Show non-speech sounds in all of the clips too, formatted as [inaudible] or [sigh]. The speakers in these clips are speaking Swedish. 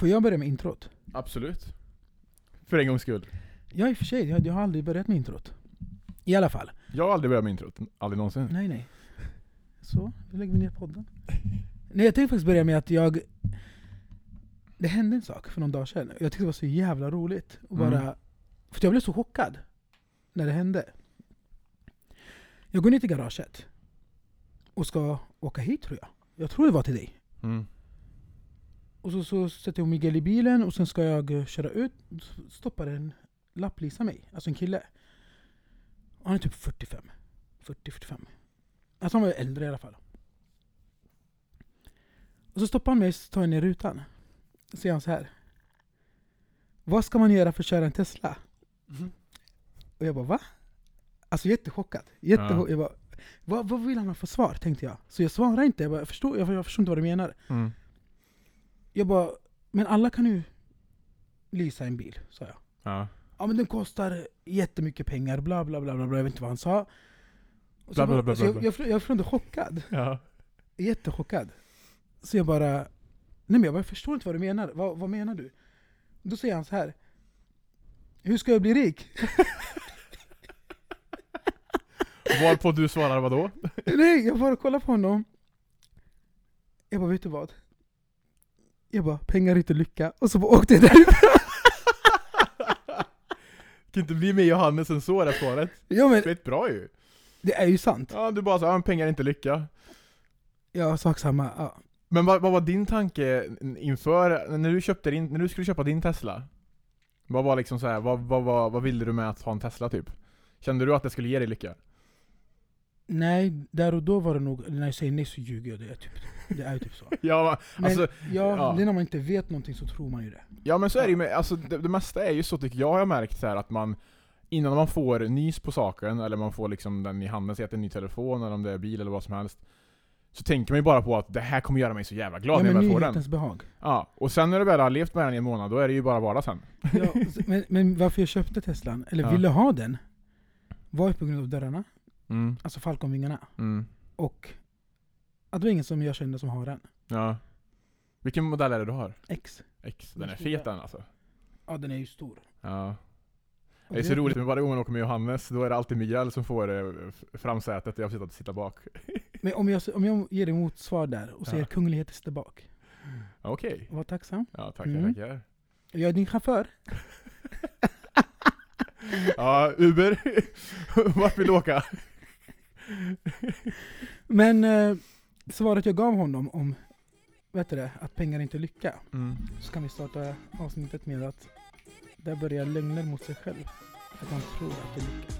Får jag börja med introt? Absolut. För en gångs skull. Ja i och för sig, jag, jag har aldrig börjat med introt. I alla fall. Jag har aldrig börjat med introt. Aldrig någonsin. Nej nej. Så, då lägger vi ner podden. Nej jag tänkte faktiskt börja med att jag... Det hände en sak för någon dag sedan. Jag tyckte det var så jävla roligt. Och Mm. bara, För jag blev så chockad när det hände. Jag går ner till garaget. Och ska åka hit tror jag. Jag tror det var till dig. Mm. Och så, så sätter jag Miguel i bilen och sen ska jag eh, köra ut. Stoppar en lapplisa mig. Alltså en kille. Han är typ 45. 40-45. Alltså han var äldre i alla fall. Och så stoppar han mig och tar ner rutan. Så säger han så här. Vad ska man göra för att köra en Tesla? Och jag bara va? Alltså jättechockad. Jättechockad. Ja. Jag bara, vad, vad vill han ha för svar? Tänkte jag. Så jag svarar inte. Jag, bara, jag, förstår, jag, jag förstår inte vad du menar. Mm. Jag bara, men alla kan ju lysa en bil, sa jag. Ja. Ja men den kostar jättemycket pengar, bla bla bla bla, bla. jag vet inte vad han sa. Och så Bla, bla, bara- bla, så bla, jag, bla. jag, jag, jag chockad, Ja. jättechockad. Så jag bara, nej men jag, bara, jag förstår inte vad du menar, vad, vad menar du? Då säger han så här. Hur ska jag bli rik? [laughs] Varpå du svarar vadå? nej, jag bara kollar på honom. Jag bara, vet du vad? Jag bara, pengar är inte lycka. Och så bara åkte jag därifrån. [laughs] Kan inte bli med Johannes än så det svaret. Ja men, Rätt bra ju. det är ju sant. Ja, du bara sa pengar är inte lycka. Ja, sak samma. Ja. Men vad, vad var din tanke inför, när du köpte din, när du skulle köpa din Tesla? Vad var liksom så här, vad, vad, vad, vad ville du med att ha en Tesla typ? Kände du att det skulle ge dig lycka? Nej, där och då var det nog, när jag säger nej så ljuger jag. Det är, typ, det är typ så. [laughs] Ja, Men alltså, ja, ja. är när man inte vet någonting så tror man ju det. ja men så är det ju med, alltså det, det mesta är ju så tycker jag har jag märkt så här att man Innan man får nys på saken, eller man får liksom den i handen, säg att det är en ny telefon eller om det är bil eller vad som helst Så tänker man ju bara på att det här kommer göra mig så jävla glad ja, när jag men väl får den behag. Ja, och sen när du väl har levt med den i en månad, då är det ju bara vardag sen Ja, men, men varför jag köpte Teslan, eller Ja. ville ha den, var ju på grund av dörrarna, Mm, alltså Falconvingarna, mm, och att det var ingen som jag kände som har den. ja Vilken modell är det du har? X. X, den är Den fet stora. den alltså Ja, den är ju stor. Ja Det är så roligt med varje gång man åker med Johannes, då är det alltid Miguel som får eh, framsätet och jag får sitta, bak [laughs] Men om jag, om jag ger dig motsvar där och säger Ja. kunglighet sitter bak, Okej, var tacksam. ja tackar Mm. tackar Jag är din chaufför. [laughs] Ja, Uber, [laughs] vart vill du åka? [laughs] Men eh, svaret jag gav honom om vet du det, att pengar inte är lycka, Mm. så kan vi starta avsnittet med att där börjar lögner mot sig själv. Att man tror att det är lycka.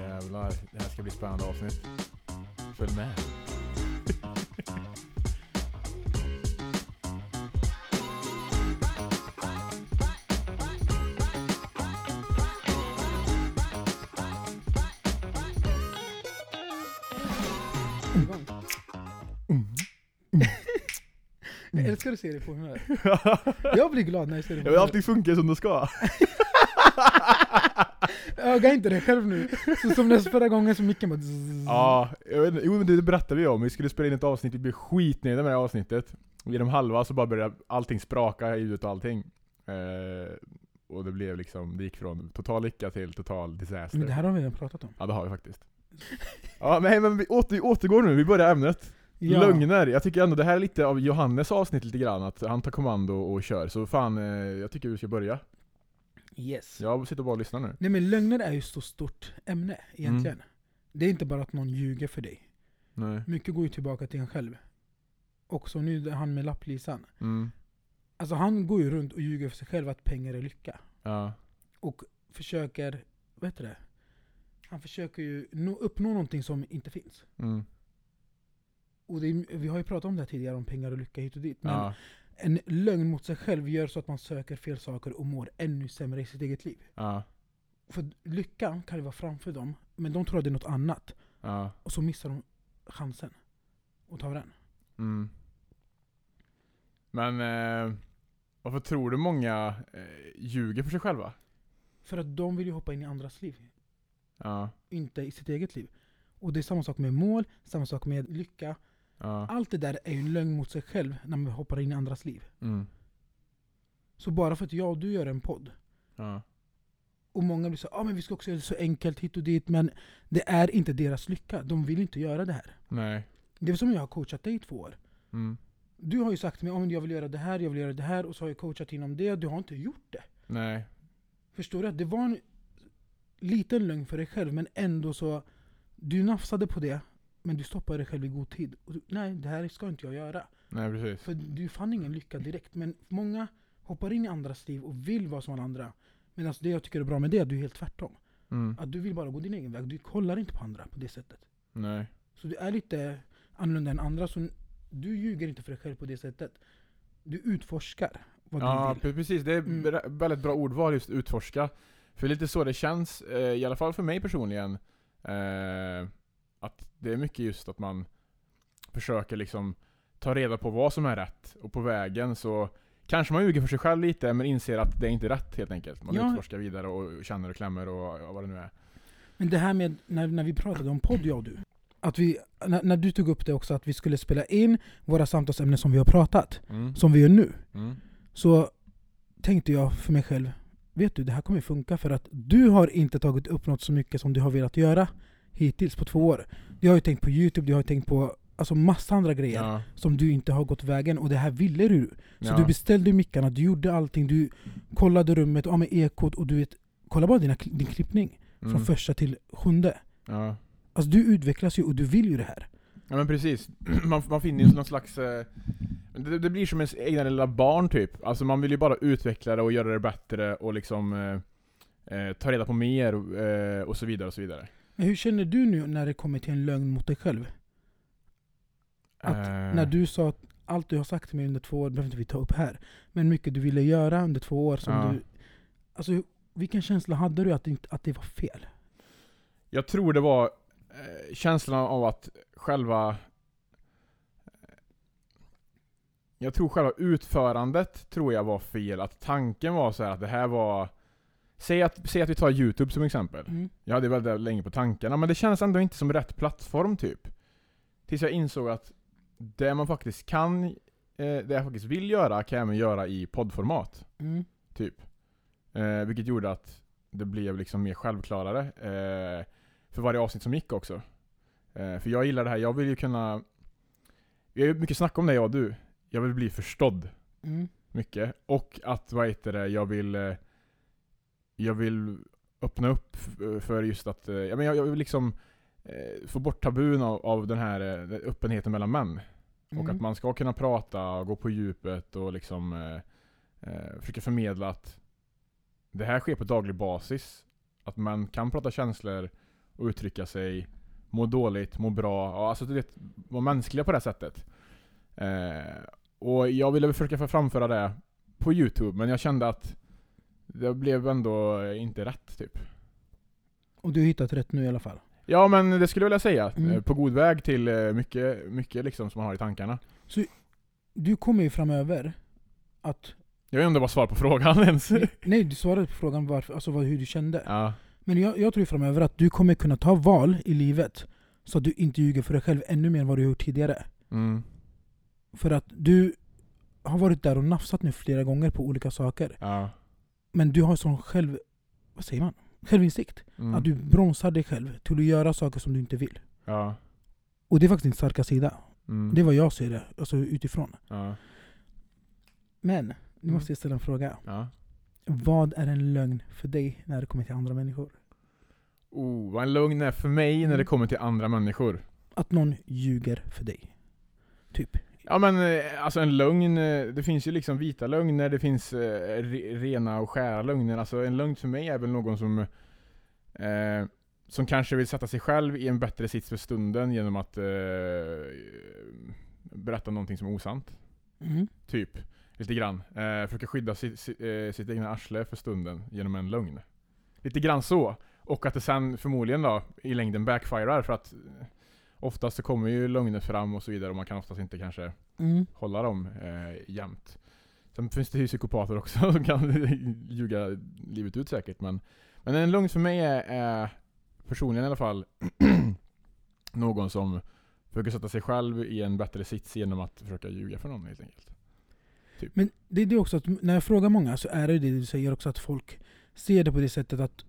Jävlar, det här ska bli spännande avsnitt Följ med [laughs] Jag älskar att se dig på humör. [laughs] Jag blir glad när jag ser dig på humör. alltid funka som det ska [laughs] Öga inte dig själv nu. Så som nästa förra gången så micken bara zzz. Ja, jag vet, inte- jo men det berättade vi om, vi skulle spela in ett avsnitt, vi blev skitnöjda med det här avsnittet Genom halva så bara började allting spraka ljudet och allting eh, Och det blev liksom, det gick från total lycka till total disaster Men det här har vi redan pratat om. Ja det har vi faktiskt Ja nej men vi åter, återgår nu, vi börjar ämnet Ja. Lögner, jag tycker ändå det här är lite av Johannes avsnitt lite grann, att han tar kommando och kör, så fan eh, jag tycker vi ska börja Yes. Jag sitter bara och lyssnar nu Nej men lögner är ju så stort ämne egentligen. Mm. Det är inte bara att någon ljuger för dig. Nej Mycket går ju tillbaka till en själv. Också nu han med lapplisan. mm. Alltså han går ju runt och ljuger för sig själv att pengar är lycka. Ja, Och försöker, vad heter det? Han försöker ju nå, uppnå någonting som inte finns. mm. Och är, vi har ju pratat om det här tidigare, om pengar och lycka hit och dit. Men ja, en lögn mot sig själv gör så att man söker fel saker och mår ännu sämre i sitt eget liv. ja, För lyckan kan ju vara framför dem, men de tror att det är något annat. ja, Och så missar de chansen. Och tar den. mm. Men eh, varför tror du många eh, ljuger för sig själva? För att de vill ju hoppa in i andras liv. Ja, Inte i sitt eget liv. Och det är samma sak med mål, samma sak med lycka. Ja, Allt det där är ju en lögn mot sig själv när man hoppar in i andras liv. mm. Så bara för att jag och du gör en podd, Ja. och många blir så ah, men vi ska också göra det så enkelt hit och dit, men det är inte deras lycka. De vill inte göra det här. Nej. Det är som jag har coachat dig i två år. Mm. Du har ju sagt till mig att jag vill göra det här, jag vill göra det här, och så har jag coachat inom det, du har inte gjort det. Nej. Förstår du? Att det var en liten lögn för dig själv, men ändå så... Du nafsade på det, men du stoppade dig själv i god tid. Och du, nej, det här ska inte jag göra. Nej precis. För du fann ingen lycka direkt. Men många hoppar in i andras liv och vill vara som alla andra. Medan det jag tycker är bra med det är att du är helt tvärtom. Mm. Att du vill bara gå din egen väg. Du kollar inte på andra på det sättet. Nej. Så du är lite annorlunda än andra. Så du ljuger inte för dig själv på det sättet. Du utforskar vad Ja, du vill. pre- precis. Det är Mm. väldigt bra ordval just utforska. För lite så det känns, eh, i alla fall för mig personligen. Eh, att det är mycket just att man försöker liksom ta reda på vad som är rätt. Och på vägen så kanske man ljuger för sig själv lite, men inser att det är inte rätt helt enkelt. Man Ja. utforskar vidare och känner och klämmer och, och vad det nu är. Men det här med när, när vi pratade om podd, jag och du. Att vi, när, när du tog upp det också, att vi skulle spela in våra samtalsämnen som vi har pratat, Mm. som vi gör nu. Mm. Så tänkte jag för mig själv, vet du det här kommer funka för att du har inte tagit upp något så mycket som du har velat göra hittills på två år. Du har ju tänkt på Youtube, du har ju tänkt på alltså massa andra grejer Ja. som du inte har gått vägen och det här ville du. Så Ja. du beställde mickarna, du gjorde allting, du kollade rummet, ja, med ekot och du vet, kolla bara dina, din klippning från Mm. första till sjunde. Ja. Alltså du utvecklas ju och du vill ju det här. Ja men precis, [clears throat] man, man finner ju någon slags... Eh, det, det blir som ens egna lilla barn typ. Alltså man vill ju bara utveckla det och göra det bättre och liksom eh, eh, ta reda på mer eh, och så vidare och så vidare. Men hur känner du nu när det kommer till en lögn mot dig själv? Att Eh, När du sa att allt du har sagt till mig under två år, behöver inte vi ta upp här, men mycket du ville göra under två år som Ja. du... Alltså vilken känsla hade du att det, att det var fel? Jag tror det var eh, känslan av att själva... Jag tror själva utförandet tror jag var fel. Att tanken var så här att det här var... Säg att, säg att vi tar Youtube som exempel. Mm. Jag hade väldigt länge på tankarna, men det känns ändå inte som rätt plattform typ. Tills jag insåg att det man faktiskt kan, eh, det jag faktiskt vill göra, kan jag även göra i poddformat. Mm. Typ. Eh, vilket gjorde att det blev liksom mer självklarare eh, för varje avsnitt som gick också. Eh, för jag gillar det här, jag vill ju kunna... Vi har ju mycket snack om det jag och du. Jag vill bli förstådd Mm. mycket. Och att, vad heter det, jag vill... eh, Jag vill öppna upp f- för just att... eh, Jag, men jag, vill liksom eh, få bort tabun av, av den här eh, öppenheten mellan män. Och Mm. att man ska kunna prata och gå på djupet och liksom eh, eh, försöka förmedla att det här sker på daglig basis. Att man kan prata känslor och uttrycka sig, må dåligt, må bra, ja, alltså du vet, vara mänskliga på det sättet. Eh, och jag ville försöka framföra det på Youtube, men jag kände att det blev ändå inte rätt typ. Och du har hittat rätt nu i alla fall? Ja men det skulle jag vilja säga. Mm. Eh, På god väg till eh, mycket, mycket liksom som man har i tankarna. Du kommer ju framöver att... Jag vet inte om det var svar på frågan [laughs] ens. Nej, du svarade på frågan varför, alltså hur du kände. ja. Men jag, jag tror framöver att du kommer kunna ta val i livet så att du inte ljuger för dig själv ännu mer än vad du gjort tidigare. Mm. För att du har varit där och nafsat nu flera gånger på olika saker. Ja. Men du har sån själv... Vad säger man? Självinsikt. Mm. Att du bromsar dig själv till att göra saker som du inte vill. Ja. Och det är faktiskt din starka sida. Mm. Det är vad jag ser det, alltså utifrån. Ja. Men, nu Mm. måste jag ställa en fråga. Ja. Vad är en lögn för dig när det kommer till andra människor? Oh, vad en lögn är för mig när det Mm. kommer till andra människor. Att någon ljuger för dig. Typ. Ja men eh, alltså en lögn, eh, det finns ju liksom vita lögner, det finns eh, re, rena och skära lögner. Alltså en lögn för mig är väl någon som eh, som kanske vill sätta sig själv i en bättre sits för stunden genom att eh, berätta någonting som är osant. Mm. Typ. Lite grann. Eh, försöka skydda sitt, sitt, eh, sitt egna arsle för stunden genom en lögn. Lite grann så. Och att det sen förmodligen då i längden backfirar för att oftast så kommer ju lögner fram och så vidare och man kan oftast inte kanske Mm. hålla dem eh, jämt. Sen finns det ju psykopater också [laughs] som kan [laughs] ljuga livet ut säkert men Men en lögn för mig är, är personligen i alla fall [clears throat] någon som försöker sätta sig själv i en bättre sits genom att försöka ljuga för någon helt enkelt. Typ. Men det är det också att när jag frågar många så är det det du säger också att folk ser det på det sättet att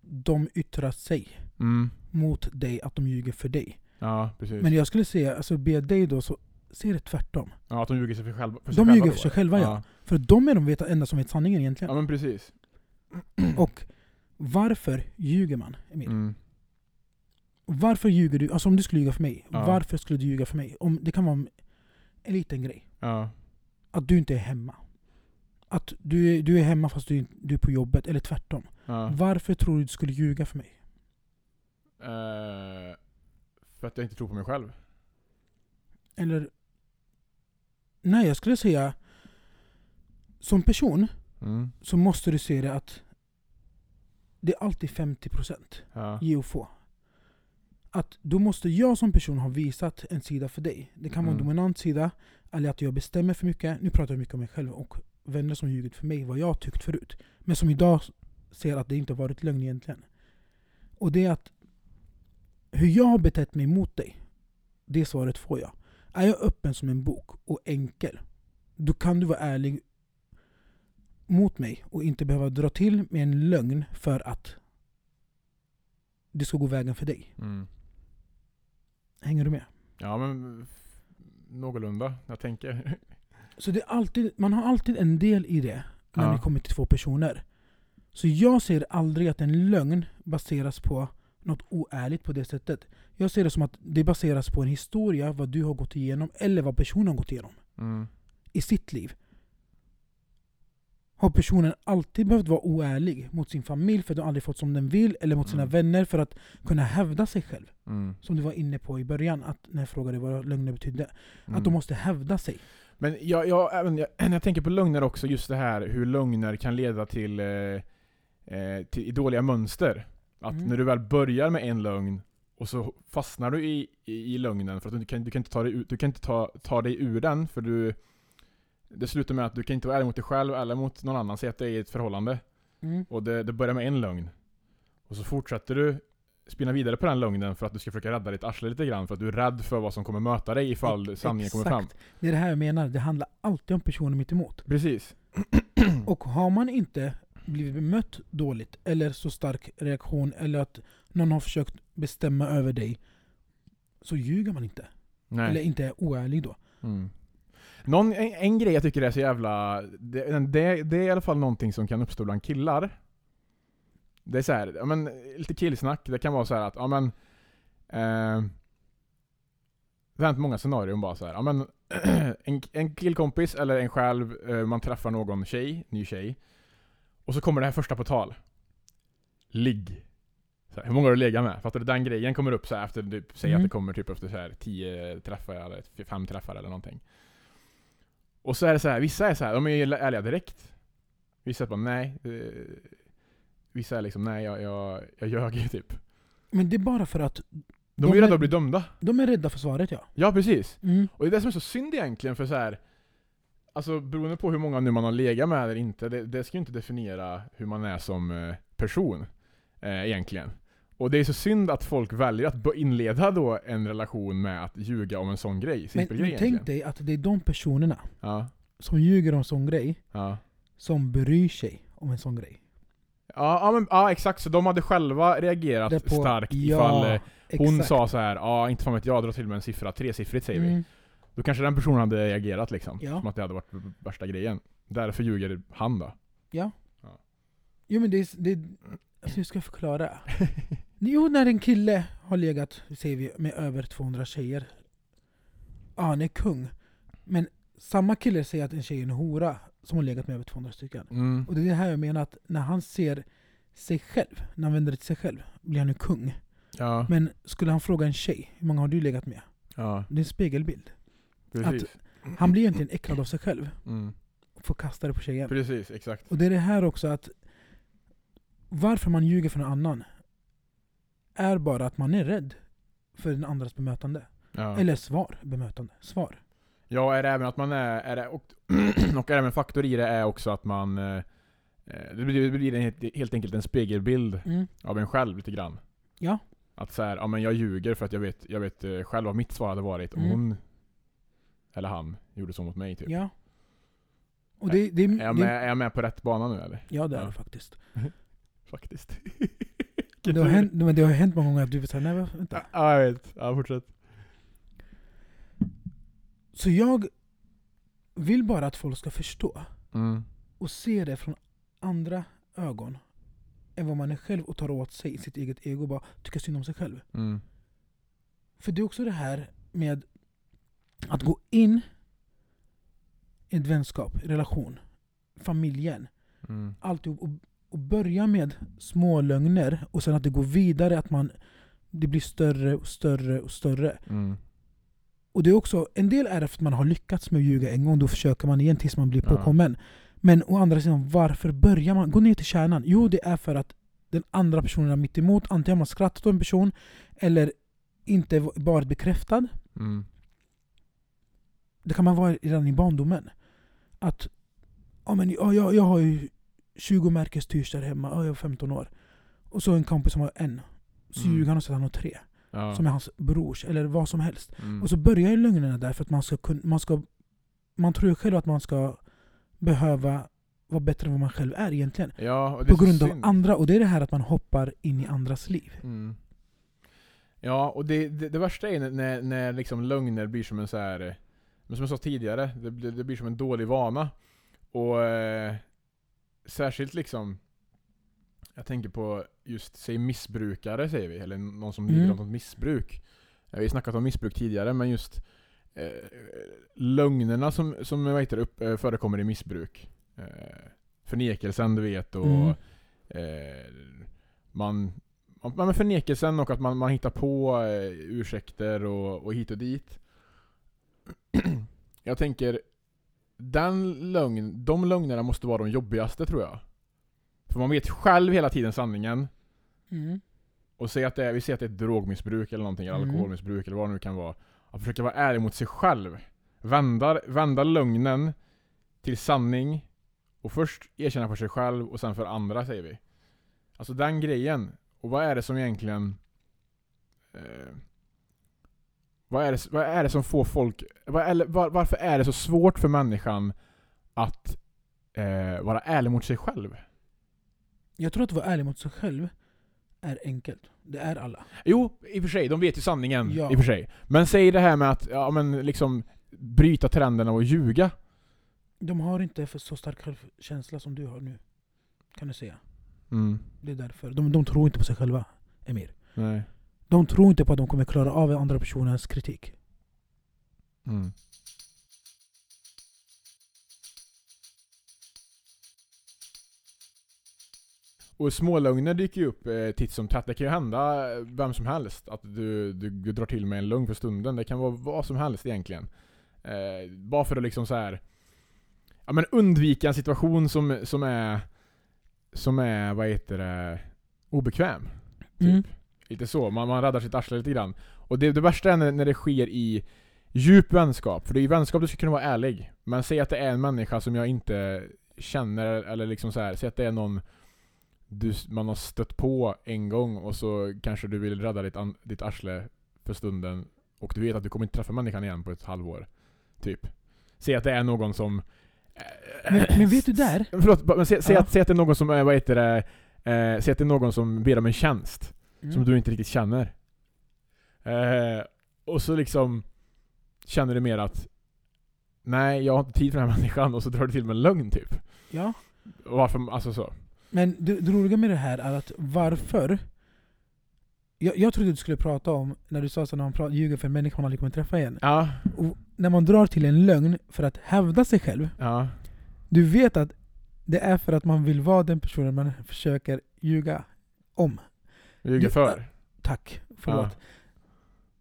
de yttrar sig Mm. mot dig, att de ljuger för dig. Ja, precis. Men jag skulle säga, alltså be dig då, så ser det tvärtom. ja, att de ljuger sig för, själva, för sig De själva ljuger då, för sig själva, ja. För de är de vet, enda som vet sanningen egentligen. Ja men precis. [clears throat] Och varför ljuger man, Emil? Mm. Varför ljuger du? Alltså om du skulle ljuga för mig, Ja. varför skulle du ljuga för mig? Om, det kan vara en liten grej. Ja. Att du inte är hemma. Att du du är hemma fast du, du är på jobbet, eller tvärtom. ja. Varför tror du du skulle ljuga för mig? Eh, för att jag inte tror på mig själv. Eller... Nej, jag skulle säga... Som person Mm. så måste du se det att det är alltid 50% Ja. ge och få. Att då måste jag som person ha visat en sida för dig. Det kan vara en Mm. dominant sida, eller att jag bestämmer för mycket. Nu pratar jag mycket om mig själv och vänner som ljugit för mig, vad jag tyckt förut. Men som idag ser att det inte varit lögn egentligen. Och det är att hur jag har betett mig mot dig, det svaret får jag. Är jag öppen som en bok och enkel, då kan du vara ärlig mot mig och inte behöva dra till med en lögn för att det ska gå vägen för dig. Mm. Hänger du med? Ja men någorlunda, jag tänker. [laughs] Så det är alltid, man har alltid en del i det när Ja. det kommer till två personer. Så jag ser aldrig att en lögn baseras på något oärligt på det sättet. Jag ser det som att det baseras på en historia, vad du har gått igenom, eller vad personen har gått igenom Mm. i sitt liv. Har personen alltid behövt vara oärlig mot sin familj för att de aldrig fått som den vill, eller mot sina Mm. vänner för att kunna hävda sig själv? Mm. Som du var inne på i början, att när jag frågade vad lögner betydde. Mm. Att de måste hävda sig. Men jag, jag, även, jag, när [clears throat] jag tänker på lögner också, just det här hur lögner kan leda till, eh, eh, till i dåliga mönster. Att Mm. när du väl börjar med en lögn, och så fastnar du i, i, i lögnen för att du kan, du kan inte, ta dig, ut, du kan inte ta, ta dig ur den, för du det slutar med att du kan inte vara ärlig mot dig själv eller mot någon annan, säg att det är i ett förhållande. Mm. Och det, det börjar med en lögn. Och så fortsätter du spinna vidare på den lögnen för att du ska försöka rädda ditt arsle lite grann, för att du är rädd för vad som kommer möta dig ifall sanningen kommer fram. Exakt. Det är det här jag menar, det handlar alltid om personen mitt emot. Precis. [clears throat] Och har man inte blivit bemött dåligt, eller så stark reaktion, eller att någon har försökt bestämma över dig, så ljuger man inte. Nej. Eller inte är oärlig då. Mm. Någon, en, en grej jag tycker är så jävla... Det, det, det är i alla fall någonting som kan uppstå bland killar. Det är så här, ja, men, lite killsnack. Det kan vara så här att, ja men... Eh, det har hänt många scenarion bara så här. Ja, men, [clears throat] en, en killkompis eller en själv, eh, man träffar någon tjej, ny tjej. Och så kommer det här första på tal. Ligg. Här, hur många har du legat med? Fattar du? Den grejen kommer upp så här efter, typ, säg Mm. att det kommer typ efter så här tio träffar eller fem träffar eller någonting. Och så är det så här, vissa är så här, de är ju ärliga direkt. Vissa är bara nej. eh, Vissa är liksom nej, jag, jag, jag ljög typ. Men det är bara för att De, De är ju rädda att bli dömda. de är rädda för svaret ja. Ja, precis. Mm. Och det är det som är så synd egentligen, för så här. Alltså beroende på hur många nu man har legat med eller inte, det, det ska ju inte definiera hur man är som eh, person. Eh, egentligen. Och det är så synd att folk väljer att inleda då en relation med att ljuga om en sån grej. Men grej tänk dig att det är de personerna Ja, som ljuger om sån grej, ja. som bryr sig om en sån grej. Ja, ja, men, ja exakt, så de hade själva reagerat Det på- starkt ja, ifall eh, hon exakt. sa så här, ja inte fan vet jag, dra till med en siffra, tresiffrigt säger vi. Då kanske den personen hade reagerat liksom. Ja. Som att det hade varit värsta grejen. Därför ljuger han då. Ja. Ja. Jo men det är... Det är alltså hur ska jag förklara? [laughs] Jo, när en kille har legat, säger vi, med över 200 tjejer. Ja, han är kung. Men samma kille säger att en tjej är en hora som har legat med över 200 stycken. Mm. Och det är det här jag menar, att när han ser sig själv, när han vänder till sig själv, blir han ju kung. Ja, Men skulle han fråga en tjej, hur många har du legat med? ja, Det är en spegelbild. Precis. Han blir egentligen äcklad av sig själv Mm. och får kasta det på tjejen. Precis, exakt. Och det är det här också att varför man ljuger för någon annan är bara att man är rädd för den andras bemötande. Ja. Eller svar, bemötande. Svar. Ja, är det även att man är, är det, och, [clears throat] och även en faktor i det är också att man eh, eh, det blir, det blir en, helt- helt enkelt en spegelbild Mm. av en själv lite grann. Ja. Att så här, ja men jag ljuger för att jag vet, jag vet eh, själv vad mitt svar hade varit om Mm. hon eller han gjorde så mot mig typ. Ja. Och det, det, Är jag, det, med, är jag med på rätt bana nu eller? Ja det är Ja. faktiskt. [laughs] Faktiskt. [laughs] Det har, hänt, men det har hänt många gånger att du säger nej vänta. Ja, jag vet. Ja, fortsätt. Så jag vill bara att folk ska förstå Mm. och se det från andra ögon än vad man är själv och tar åt sig i sitt eget ego och bara tycker synd om sig själv. Mm. För det är också det här med att gå in i ett vänskap, relation, familjen, Mm. alltihop och, och börja med små lögner och sen att det går vidare, att man det blir större och större och större. Mm. Och det är också, en del är att man har lyckats med att ljuga en gång, då försöker man igen tills man blir Ja. påkommen. Men å andra sidan, varför börjar man? Gå ner till kärnan. Jo, det är för att den andra personen är mitt emot. Antingen har man skrattat åt en person, eller inte varit bekräftad. Mm. Det kan man vara redan i barndomen. Att ja, men, ja, jag, jag har ju 20 märkes t-shirts där hemma, ja, jag är 15 år. Och så en kompis som har en. Så Mm. ljuger han och säger att han har tre. Ja. Som är hans brors, eller vad som helst. Mm. Och så börjar ju lögnerna där för att man ska kunna, man ska Man tror ju själv att man ska behöva vara bättre än vad man själv är egentligen. ja, På grund av andra, och det är det här att man hoppar in i andras liv. Mm. Ja, och det, det, det värsta är när- när, när liksom lögner blir som en så här. Men som jag sa tidigare, det, blir- det blir som en dålig vana. Och eh, särskilt liksom Jag tänker på just, säg missbrukare säger vi, eller någon som lider Mm. av något missbruk. Vi har snackat om missbruk tidigare, men just eh, lögnerna som, som vad heter, upp, eh, förekommer i missbruk. Eh, förnekelsen du vet och Mm. eh, man, man, men förnekelsen och att man, man hittar på eh, ursäkter och, och hit och dit. [clears throat] jag tänker, den lögn, de lögnerna måste vara de jobbigaste tror jag. För man vet själv hela tiden sanningen. Mm. Och säg att det är, vi säger att det är ett drogmissbruk eller någonting, eller Mm. alkoholmissbruk eller vad det nu kan vara. Att försöka vara ärlig mot sig själv. Vända, vända lögnen till sanning. Och först erkänna för sig själv och sen för andra säger vi. Alltså den grejen. Och vad är det som egentligen... Eh, vad, är det, vad är det som får folk... Vad, eller, var, varför är det så svårt för människan att eh, vara ärlig mot sig själv? Jag tror att vara ärlig mot sig själv är enkelt. Det är alla. Jo, i och för sig. De vet ju sanningen. Ja. I och för sig. Men säg det här med att, ja men liksom bryta trenderna och ljuga. De har inte för så stark självkänsla som du har nu. Kan du säga. Mm. Det är därför. De, de tror inte på sig själva, Emir. Nej. De tror inte på att de kommer klara av andra personens kritik. Mm. Och smålögner dyker ju upp eh, titt som tätt. Det kan ju hända eh, vem som helst att du, du, du drar till med en lögn för stunden. Det kan vara vad som helst egentligen. Eh, bara för att liksom så här, ja, men undvika en situation som, som är, som är, vad heter det, obekväm. Typ. Mm. Lite så, man, man räddar sitt arsle lite grann. Och det, det värsta är när, när det sker i djup vänskap. För det är i vänskap du ska kunna vara ärlig. Men säg att det är en människa som jag inte känner, eller liksom så här, säg att det är någon du, man har stött på en gång och så kanske du vill rädda ditt, an, ditt arsle för stunden och du vet att du kommer inte träffa människan igen på ett halvår. Typ. Säg att det är någon som... Men, men vet du där? [laughs] Förlåt, men säg, säg, Ja. att, säg att det är någon som, eh, vad heter det, eh, säg att det är någon som ber om en tjänst Mm. som du inte riktigt känner. Eh, och så liksom känner du mer att Nej, jag har inte tid för den här [laughs] människan och så drar du till med en lögn typ. Ja. Varför, alltså så. Men det, det roliga med det här är att varför jag, jag trodde du skulle prata om, när du sa när man pratar, ljuger för en människa man aldrig kommer träffa igen. Ja, Och när man drar till en lögn för att hävda sig själv, ja. du vet att det är för att man vill vara den personen man försöker ljuga om. Ljuger Du- för. Tack, förlåt.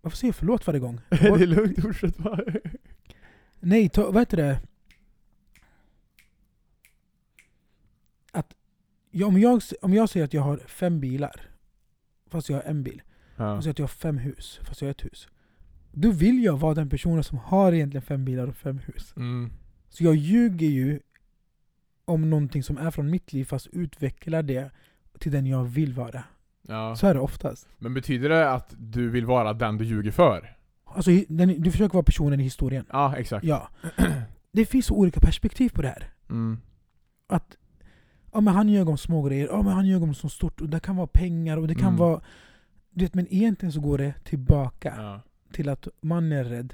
Varför säger jag förlåt varje gång? [laughs] det är lugnt, fortsätt bara. Nej, ta, vad heter det? Att, ja, om, jag, om jag säger att jag har fem bilar, fast jag har en bil, Ja. och säger att jag har fem hus, fast jag har ett hus. Då vill jag vara den personen som har egentligen fem bilar och fem hus. Mm. Så jag ljuger ju om någonting som är från mitt liv, fast utvecklar det till den jag vill vara. Ja. Så är det oftast. Men betyder det att du vill vara den du ljuger för? Alltså, den, du försöker vara personen i historien. Ja, exakt. Ja. [clears throat] Det finns så olika perspektiv på det här. Mm. Att ja, men han ljög om små grejer, ja, men han ljög om så stort. Och det kan vara pengar och det kan Mm. vara... Du vet, men egentligen så går det tillbaka Ja. till att man är rädd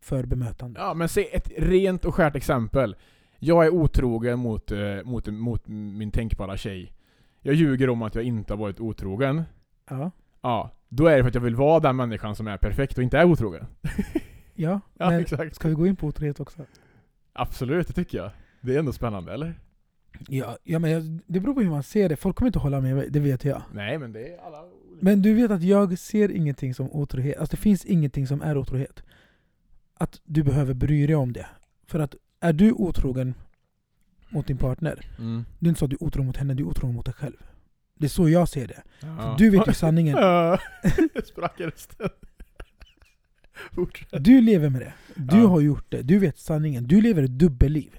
för bemötande. ja, men se ett rent och skärt exempel. Jag är otrogen mot, eh, mot, mot min tänkbara tjej. Jag ljuger om att jag inte har varit otrogen. Ja. Ja, då är det för att jag vill vara den människan som är perfekt och inte är otrogen. [laughs] ja, [laughs] Ja, men exakt. ska vi gå in på otrohet också? Absolut, det tycker jag. Det är ändå spännande, eller? Ja, ja men jag, det beror på hur man ser det. Folk kommer inte hålla med mig, det vet jag. Nej, men det är alla olika. Men du vet att jag ser ingenting som otrohet. Alltså det finns ingenting som är otrohet. Att du behöver bry dig om det. För att är du otrogen mot din partner, Mm. det är inte så att du är otrogen mot henne, du är otrogen mot dig själv. Det är så jag ser det. Ja. Du vet ju [laughs] sanningen. Sprack rösten. Du lever med det. Du Ja. har gjort det. Du vet sanningen. Du lever ett dubbelliv.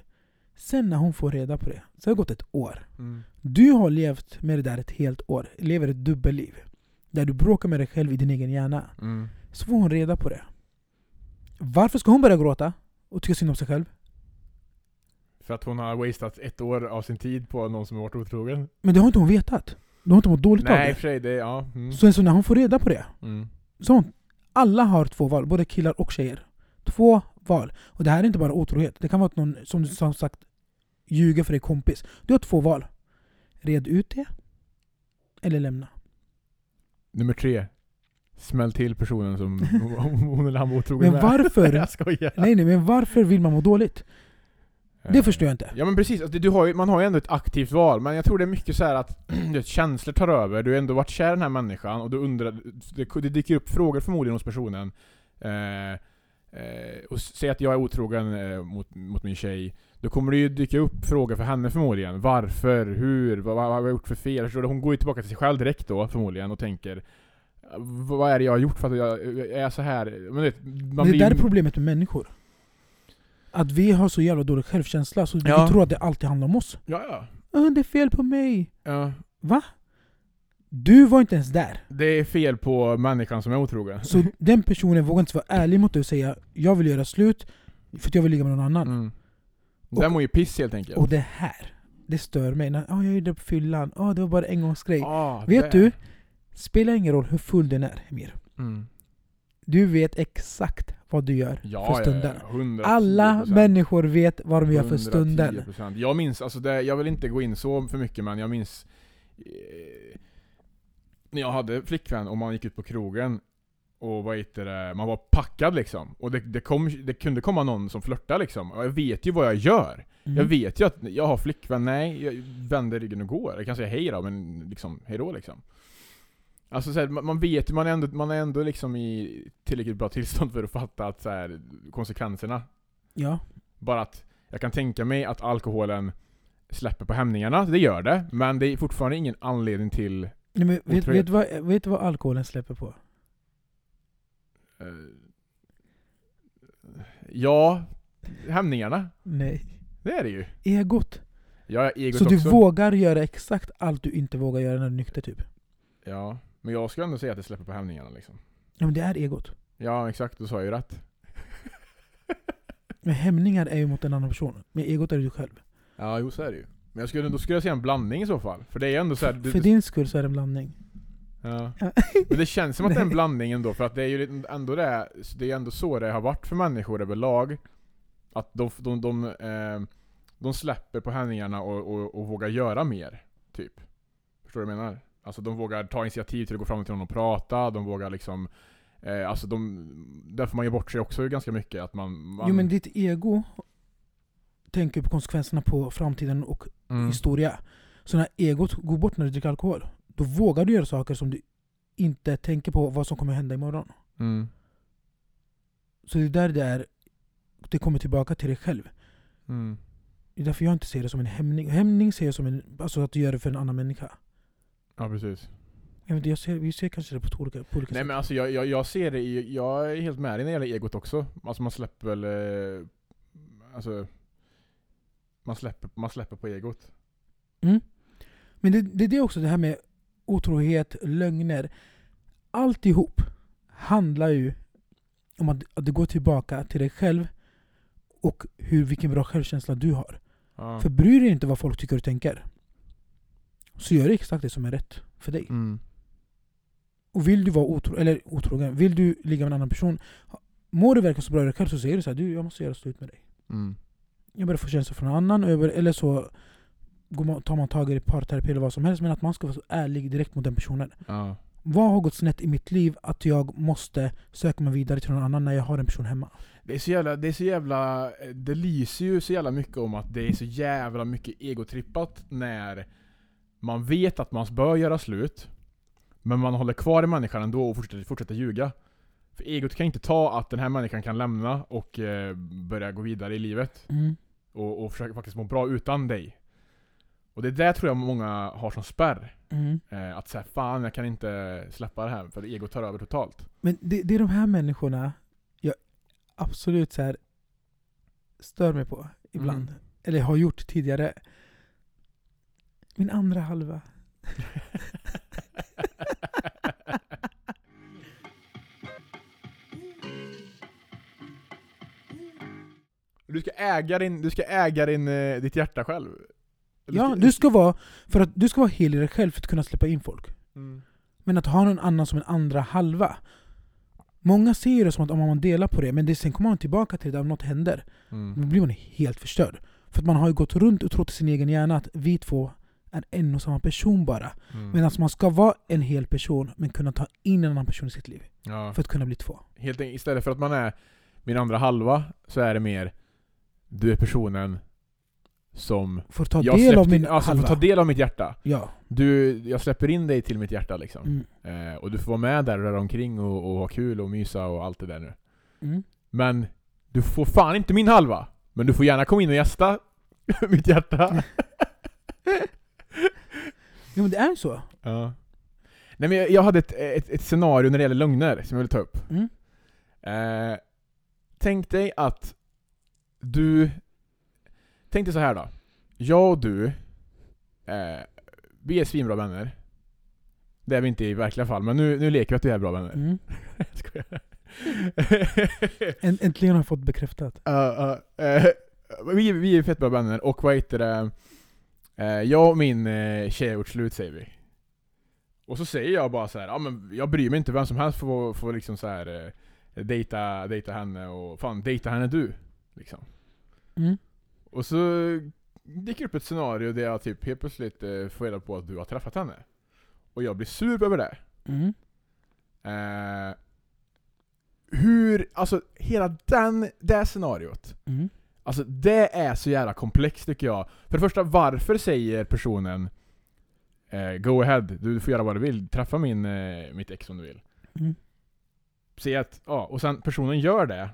Sen när hon får reda på det, så har det gått ett år. Mm. Du har levt med det där ett helt år. Lever ett dubbelliv. Där du bråkar med dig själv i din egen hjärna. Mm. Så får hon reda på det. Varför ska hon börja gråta? Och tycka synd om sig själv? För att hon har wastat ett år av sin tid på någon som har varit otrogen. Men det har inte hon vetat. Hon har inte mått dåligt av Nej, och det. för sig, det, ja. Mm. Så, så när hon får reda på det, Mm. så alla har två val, både killar och tjejer. Två val. Och det här är inte bara otrohet. Det kan vara att någon, som du som sagt, ljuger för dig kompis. Du har två val. Red ut det, eller lämna. Nummer tre. Smäll till personen som [laughs] hon eller han var otrogen Men med. varför? [laughs] jag skojar. Nej nej, men varför vill man må dåligt? Det Eh, förstår jag inte. Ja men precis, alltså, du har ju, man har ju ändå ett aktivt val, men jag tror det är mycket så här att [clears throat] vet, känslor tar över, du har ändå varit kär i den här människan och du undrar, det, det dyker upp frågor förmodligen hos personen. Eh, eh, och säg att jag är otrogen eh, mot, mot min tjej, då kommer det ju dyka upp frågor för henne förmodligen. Varför? Hur? Vad, vad har jag gjort för fel? Förstår du? Hon går ju tillbaka till sig själv direkt då förmodligen och tänker "V- vad är det jag har gjort för att jag, jag är så här? Men vet, det blir där ju- är problemet med människor. Att vi har så jävla dålig självkänsla, så Ja. vi tror att det alltid handlar om oss. Ja, ja. "Åh, det är fel på mig. ja. Va? Du var inte ens där. Det är fel på människan som är otrogen. Så [laughs] den personen vågar inte vara ärlig mot dig och säga jag vill göra slut för att jag vill ligga med någon annan. Mm. Den mår ju piss helt enkelt. Och det här, det stör mig. När, oh, jag gjorde det på fyllan, oh, det var bara en engångsgrej. Ah, Vet det- du? Spelar ingen roll hur full den är, Emir. Mm. Du vet exakt vad du gör Ja, för stunden. Ja, ja, 110%. Alla människor vet vad de gör för stunden. 110%. Jag minns, alltså det, jag vill inte gå in så för mycket men jag minns eh, när jag hade flickvän och man gick ut på krogen och vad heter det, man var packad liksom. Och det, det, kom, det kunde komma någon som flörtade liksom. Och jag vet ju vad jag gör. Mm. Jag vet ju att jag har flickvän, nej, jag vänder ryggen och går. Jag kan säga hej då, men liksom, hej då liksom. Alltså så här, man man vet man är ändå, man är ändå liksom i tillräckligt bra tillstånd för att fatta att så här, konsekvenserna. Ja. Bara att jag kan tänka mig att alkoholen släpper på hämningarna, det gör det. Men det är fortfarande ingen anledning till... Nej, men vet, vet, vad, vet du vad alkoholen släpper på? Eh, ja, hämningarna. Nej. Det är det ju. Egot. Ja, egot Så du också. vågar göra exakt allt du inte vågar göra när du är nykter typ. Ja, men jag skulle ändå säga att det släpper på hämningarna liksom. Ja men det är egot. Ja, exakt. Då sa jag ju rätt. Men hämningar är ju mot en annan person. Men egot är du själv. Ja, jo så är det ju. Men jag skulle, då skulle jag säga en blandning i så fall. För det är ändå så här, det, För din skull så är det en blandning. ja. [laughs] Men det känns som att det är en blandning ändå, för att det är ju ändå det, det är ändå så det har varit för människor överlag. Att de, de, de, eh, de släpper på hämningarna och, och, och vågar göra mer, typ. Förstår du vad jag menar? Alltså de vågar ta initiativ till att gå fram till någon och prata, de vågar liksom eh, Alltså de, där får man ge bort sig också ganska mycket, att man... man Jo men ditt ego tänker på konsekvenserna på framtiden och mm, historia. Så när egot går bort när du dricker alkohol, då vågar du göra saker som du inte tänker på vad som kommer hända imorgon. mm, Så det är där det är, det kommer tillbaka till dig själv. mm. Det är därför jag inte ser det som en hämning. Hämning ser jag som en, alltså att du gör det för en annan människa. Ja precis. Vet, inte, jag ser, vi ser kanske det på olika, på olika Nej sätt. men alltså jag, jag, jag ser det i, jag är helt med dig när det gäller egot också. Alltså man släpper väl, eh, alltså man släpper, man släpper på egot. Mm. Men det, det är det också, det här med otrohet, lögner. Alltihop handlar ju om att, att det går tillbaka till dig själv och hur, vilken bra självkänsla du har. Ja. För bryr dig inte vad folk tycker och tänker. Så gör exakt det som är rätt för dig. Mm. Och vill du vara otro, eller otrogen, vill du ligga med en annan person, mår du verkligen så bra dig själv så säger du så här, du jag måste göra slut med dig. Mm. Jag börjar få känslor från någon annan, eller så man, tar man tag i parterapi eller vad som helst, men att man ska vara så ärlig direkt mot den personen. Ja. Vad har gått snett i mitt liv att jag måste söka mig vidare till någon annan när jag har en person hemma? Det är så jävla, det är så jävla, det lyser ju så jävla mycket om att det är så jävla mycket egotrippat när man vet att man bör göra slut, men man håller kvar i människan ändå och fortsätter, fortsätter ljuga. För egot kan inte ta att den här människan kan lämna och eh, börja gå vidare i livet. Mm. Och, och försöka faktiskt må bra utan dig. Och det där tror jag många har som spärr. Mm. Eh, att säga fan jag kan inte släppa det här för egot tar över totalt. Men det, det är de här människorna jag absolut så här stör mig på ibland. Mm. Eller har gjort tidigare. Min andra halva. Du ska äga, din, du ska äga din, eh, ditt hjärta själv. Eller Ja, ska- du ska vara, för att du ska vara hel i dig själv för att kunna släppa in folk. Mm. Men att ha någon annan som en andra halva. Många ser det som att om man delar på det, men det, sen kommer man tillbaka till det om något händer. Mm. Då blir man helt förstörd. För att man har ju gått runt och trott i sin egen hjärna att vi två är en och samma person bara. Mm. Medan man ska vara en hel person, men kunna ta in en annan person i sitt liv. Ja. För att kunna bli två. Helt enkelt, istället för att man är min andra halva, så är det mer Du är personen som Får ta jag del av min alltså, halva. får ta del av mitt hjärta. Ja. Du, jag släpper in dig till mitt hjärta liksom. Mm. Eh, och du får vara med där och röra omkring och, och ha kul och mysa och allt det där nu. Mm. Men du får fan inte min halva. Men du får gärna komma in och gästa [laughs] mitt hjärta. [laughs] Jo men det är så. ja. Nej men jag, jag hade ett, ett, ett scenario när det gäller lögner som jag vill ta upp. Mm. Eh, tänk dig att du... Tänk dig så här då. Jag och du, eh, vi är svinbra vänner. Det är vi inte i verkliga fall, men nu, nu leker vi att vi är bra vänner. Mm. [laughs] Skojar. Än- Äntligen har jag fått bekräftat. Ja, ja, eh, vi, vi är fett bra vänner, och vad heter det? Eh, jag och min eh, tjej har gjort slut säger vi. Och så säger jag bara så här, ja men jag bryr mig inte, vem som helst får, får liksom så här eh, dejta, dejta henne och fan dejta henne du. Liksom. Mm. Och så dyker upp ett scenario där jag typ helt plötsligt eh, får reda på att du har träffat henne. Och jag blir sur över det. Mm. Eh, hur, alltså hela den, det scenariot. Mm. Alltså det är så jävla komplext tycker jag. För det första, varför säger personen eh, Go ahead, du får göra vad du vill. Träffa min, eh, mitt ex om du vill. Mm. Säg att, ja, och sen personen gör det.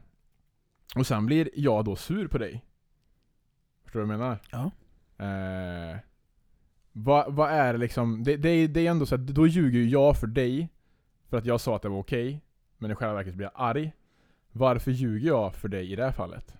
Och sen blir jag då sur på dig. Förstår du vad jag menar? Ja. Eh, vad, vad är liksom, det, det, är- det är ändå så att då ljuger ju jag för dig för att jag sa att det var okej, men i själva verket blir jag arg. Varför ljuger jag för dig i det här fallet?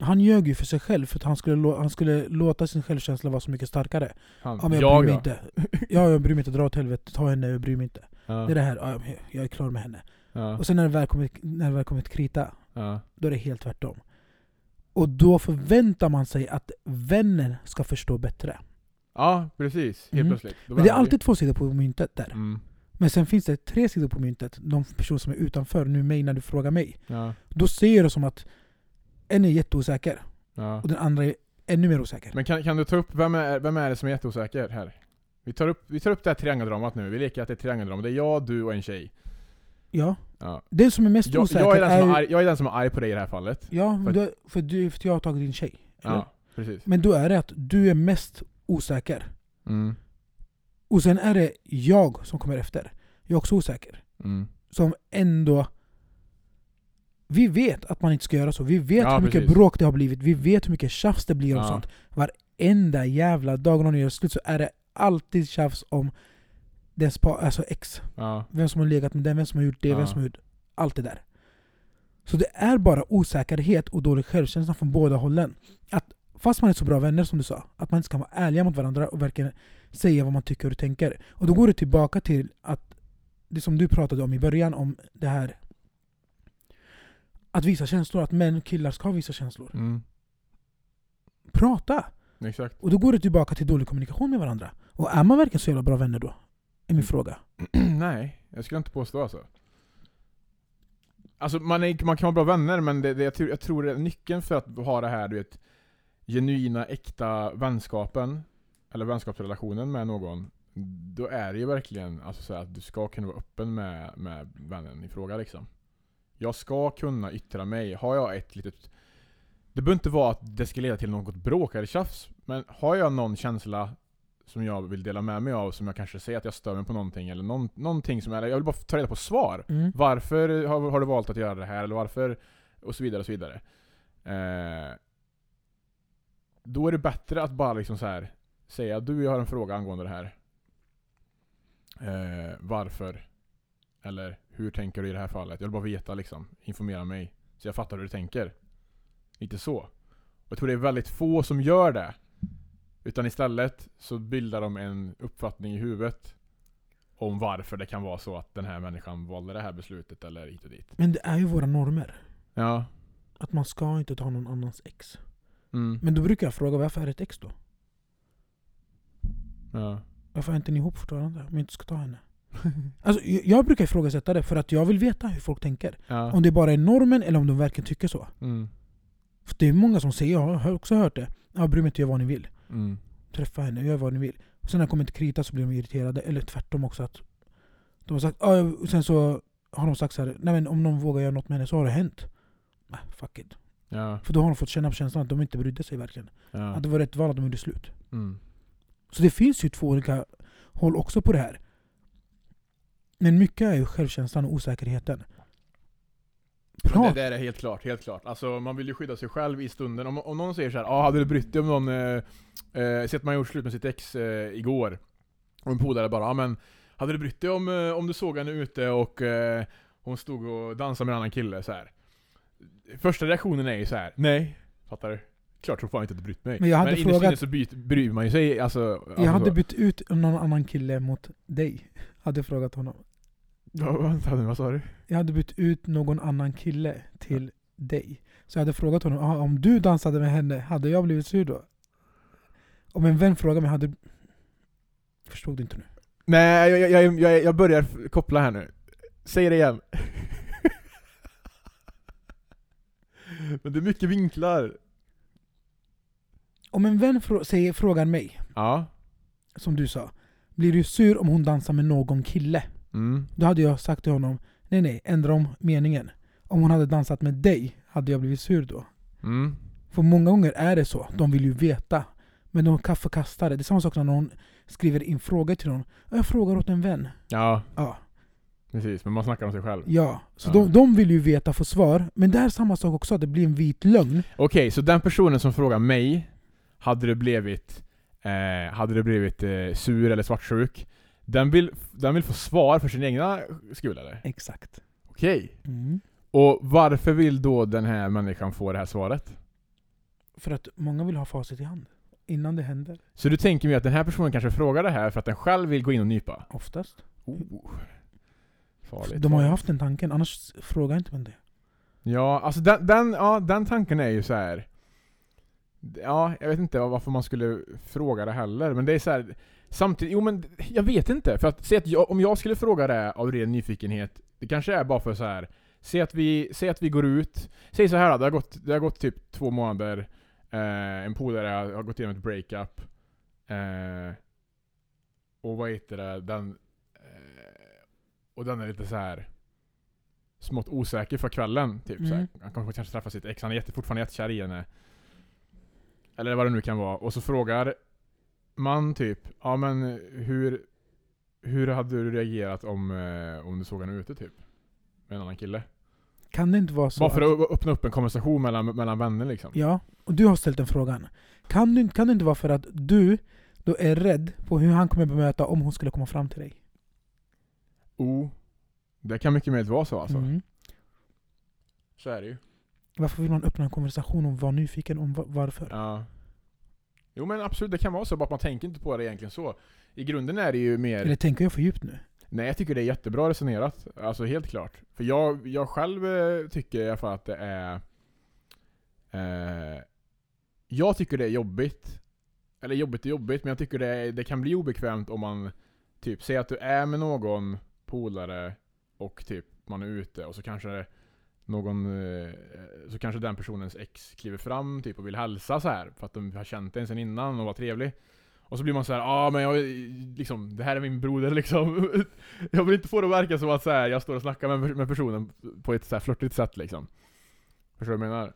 Han ljög ju för sig själv för att han skulle, han skulle låta sin självkänsla vara så mycket starkare. Han, Ja, men jag, bryr mig då? inte. [laughs] Ja, jag bryr mig inte. Dra åt helvete. Ta henne, jag bryr mig inte. Ja, Det är det här. Ja, jag är klar med henne. ja, Och sen när det väl kommer, när det väl kommer till krita, ja. då är det helt tvärtom. Och då förväntar man sig att vännen ska förstå bättre. ja precis. Helt Mm. plötsligt. Då Men det är alltid två sidor på myntet där. Mm. Men sen finns det tre sidor på myntet. De personer som är utanför, nu mig när du frågar mig. Då ser jag det som att en är jätteosäker ja. och den andra är ännu mer osäker. Men kan, kan du ta upp, vem är, vem är det som är jätteosäker här? Vi tar upp, vi tar upp det här triangeldramat nu. Vi leker att det är ett triangeldrama. Det är jag, du och en tjej. Ja. Ja. Den som är mest Jag, osäker jag, är den som är jag är den som är arg på dig i det här fallet. Ja, För- för, du, för, du, för jag har tagit din tjej. eller? Ja, precis. Men då är det att du är mest osäker. Mm. Och sen är det jag som kommer efter. Jag är också osäker. Mm. Som ändå... Vi vet att man inte ska göra så. Vi vet Ja, hur mycket precis. bråk det har blivit. Vi vet hur mycket tjafs det blir och Ja. sånt. Varenda jävla dag när någon gör slut så är det alltid tjafs om dess pa, alltså ex. Ja. Vem som har legat med den, vem som har gjort det, vem som har gjort allt det där. Så det är bara osäkerhet och dålig självkänsla från båda hållen. Att fast man är så bra vänner som du sa, att man inte ska vara ärliga mot varandra och verkligen säga vad man tycker och tänker. Och då går det tillbaka till att det som du pratade om i början, om det här att visa känslor, att män och killar ska visa känslor. Mm. Prata! Exakt. Och då går det tillbaka till dålig kommunikation med varandra. Och är man verkligen så jävla bra vänner då? Är min fråga. [clears throat] Nej, jag skulle inte påstå alltså. Alltså man, är, man kan vara bra vänner, men det, det, jag, tror, jag tror det är nyckeln för att ha det här, du vet, genuina, äkta vänskapen, eller vänskapsrelationen med någon, då är det ju verkligen alltså, så att du ska kunna vara öppen med, med vännen i fråga liksom. Jag ska kunna yttra mig. Har jag ett litet... Det behöver inte vara att det ska leda till något bråk eller tjafs, men har jag någon känsla som jag vill dela med mig av, som jag kanske säger att jag stör mig på någonting, eller någon, någonting som är, jag vill bara ta reda på svar. Mm. Varför har, har du valt att göra det här? Eller varför? Och så vidare och så vidare. Eh, då är det bättre att bara liksom så här säga du, jag har en fråga angående det här. Eh, varför? Eller hur tänker du i det här fallet? Jag vill bara veta liksom. Informera mig. Så jag fattar hur du tänker. Lite så. Och jag tror det är väldigt få som gör det. Utan istället så bildar de en uppfattning i huvudet om varför det kan vara så att den här människan valde det här beslutet eller hit och dit. Men det är ju våra normer. Ja. Att man ska inte ta någon annans ex. Mm. Men då brukar jag fråga varför är det ett ex då? Ja. Varför är inte ni ihop fortfarande? Om jag inte ska ta henne. [laughs] Alltså, jag, brukar ifrågasätta det för att jag vill veta hur folk tänker. Ja. Om det bara är normen eller om de verkligen tycker så. Mm. För det är många som säger, jag har också hört det. Jag bryr mig inte, gör vad ni vill. Mm. Träffa henne, gör vad ni vill. Och sen när det kommer till krita så blir de irriterade. Eller tvärtom också. att De har sagt, "Ja, och sen så har de sagt så här, nej men om någon vågar göra något med henne så har det hänt. Nej, fuck it. Ja. För då har de fått känna på känslan att de inte brydde sig verkligen. Ja. Att det var rätt val att de gjorde slut. Mm. Så det finns ju två olika håll också på det här. Men mycket är ju självkänslan och osäkerheten. Men Prat. Det där är helt klart, helt klart. Alltså man vill ju skydda sig själv i stunden. Om, om någon säger så här, ah, hade du brytt dig om någon, eh, eh, sett man gjort slut med sitt ex eh, igår? Och en polare bara, ah, men hade du brytt dig om, eh, om du såg henne ute och eh, hon stod och dansade med en annan kille så här. Första reaktionen är ju så här, nej. Fattar du? Klart som fan inte att du brytt mig. Men jag hade inne frågat- så byt, bryr man ju sig, alltså. Jag alltså hade så. bytt ut någon annan kille mot dig. Hade frågat honom. Ja, vänta nu, vad sa du? Jag hade bytt ut någon annan kille till dig. Så jag hade frågat honom, "Ah, om du dansade med henne, hade jag blivit sur då? Om en vän frågade mig, hade... Förstod du inte nu? Nej, jag, jag, jag, jag, jag börjar f- koppla här nu. Säg det igen. [laughs] Men det är mycket vinklar. Om en vän frå- säger, frågar mig, Ja. som du sa, blir du sur om hon dansar med någon kille? Mm. Då hade jag sagt till honom, nej nej, ändra om meningen. Om hon hade dansat med dig, hade jag blivit sur då? Mm. För många gånger är det så, de vill ju veta. Men de kan förkasta det. Det är samma sak när någon skriver in frågor till någon. Jag frågar åt en vän. Ja, Ja, precis. Men man snackar om sig själv. ja. Så Ja. De, de vill ju veta, få svar. Men det är samma sak också, att det blir en vit lögn. Okej, så den personen som frågar mig, hade du blivit, eh, hade du blivit eh, sur eller svartsjuk? Den vill, den vill få svar för sin egna skull eller? Exakt. Okej. Mm. Och varför vill då den här människan få det här svaret? För att många vill ha facit i hand. Innan det händer. Så du tänker mig att den här personen kanske frågar det här för att den själv vill gå in och nypa? Oftast. Oh. Farligt. De har ju haft den tanken, annars frågar inte man det. Ja, alltså den, den, ja, den tanken är ju så här. Ja, jag vet inte varför man skulle fråga det heller, men det är så här. Samtidigt, jo men jag vet inte. För att, säg att jag, om jag skulle fråga det av ren nyfikenhet, det kanske är bara för så här. Säg att vi, säg att vi går ut, säg så här det har gått, det har gått typ två månader, eh, en polare har, har gått igenom ett breakup, eh, och vad heter det, den, eh, och den är lite så här smått osäker för kvällen. Typ, så här. Mm. Han kommer kanske träffa sitt ex, han är jätte, fortfarande jättekär i henne. Eller vad det nu kan vara. Och så frågar man typ, ja men hur, hur hade du reagerat om, eh, om du såg henne ute typ? Med en annan kille? Kan det inte vara så Bara för att, att öppna upp en konversation mellan, mellan vänner liksom. Ja, och du har ställt den frågan. Kan, du, kan det inte vara för att du då är rädd på hur han kommer bemöta om hon skulle komma fram till dig? Oh, det kan mycket möjligt vara så alltså. Mm. Så är det ju. Varför vill man öppna en konversation och vara nyfiken om va- varför? Ja. Jo men absolut, det kan vara så, bara att man tänker inte på det egentligen så. I grunden är det ju mer... Eller tänker jag för djupt nu? Nej, jag tycker det är jättebra resonerat. Alltså helt klart. För jag, jag själv eh, tycker i alla fall att det är... Eh, jag tycker det är jobbigt. Eller jobbigt är jobbigt, men jag tycker det, det kan bli obekvämt om man typ, säger att du är med någon polare och typ man är ute och så kanske någon, eh, så kanske den personens ex kliver fram typ och vill hälsa så här för att de har känt en sen innan och var trevlig. Och så blir man så här, ah, men jag, liksom, det här är min broder [laughs] liksom. jag vill inte få det att verka som att så här, jag står och snackar med, med personen på ett så här flörtigt sätt liksom. Förstår du vad jag menar?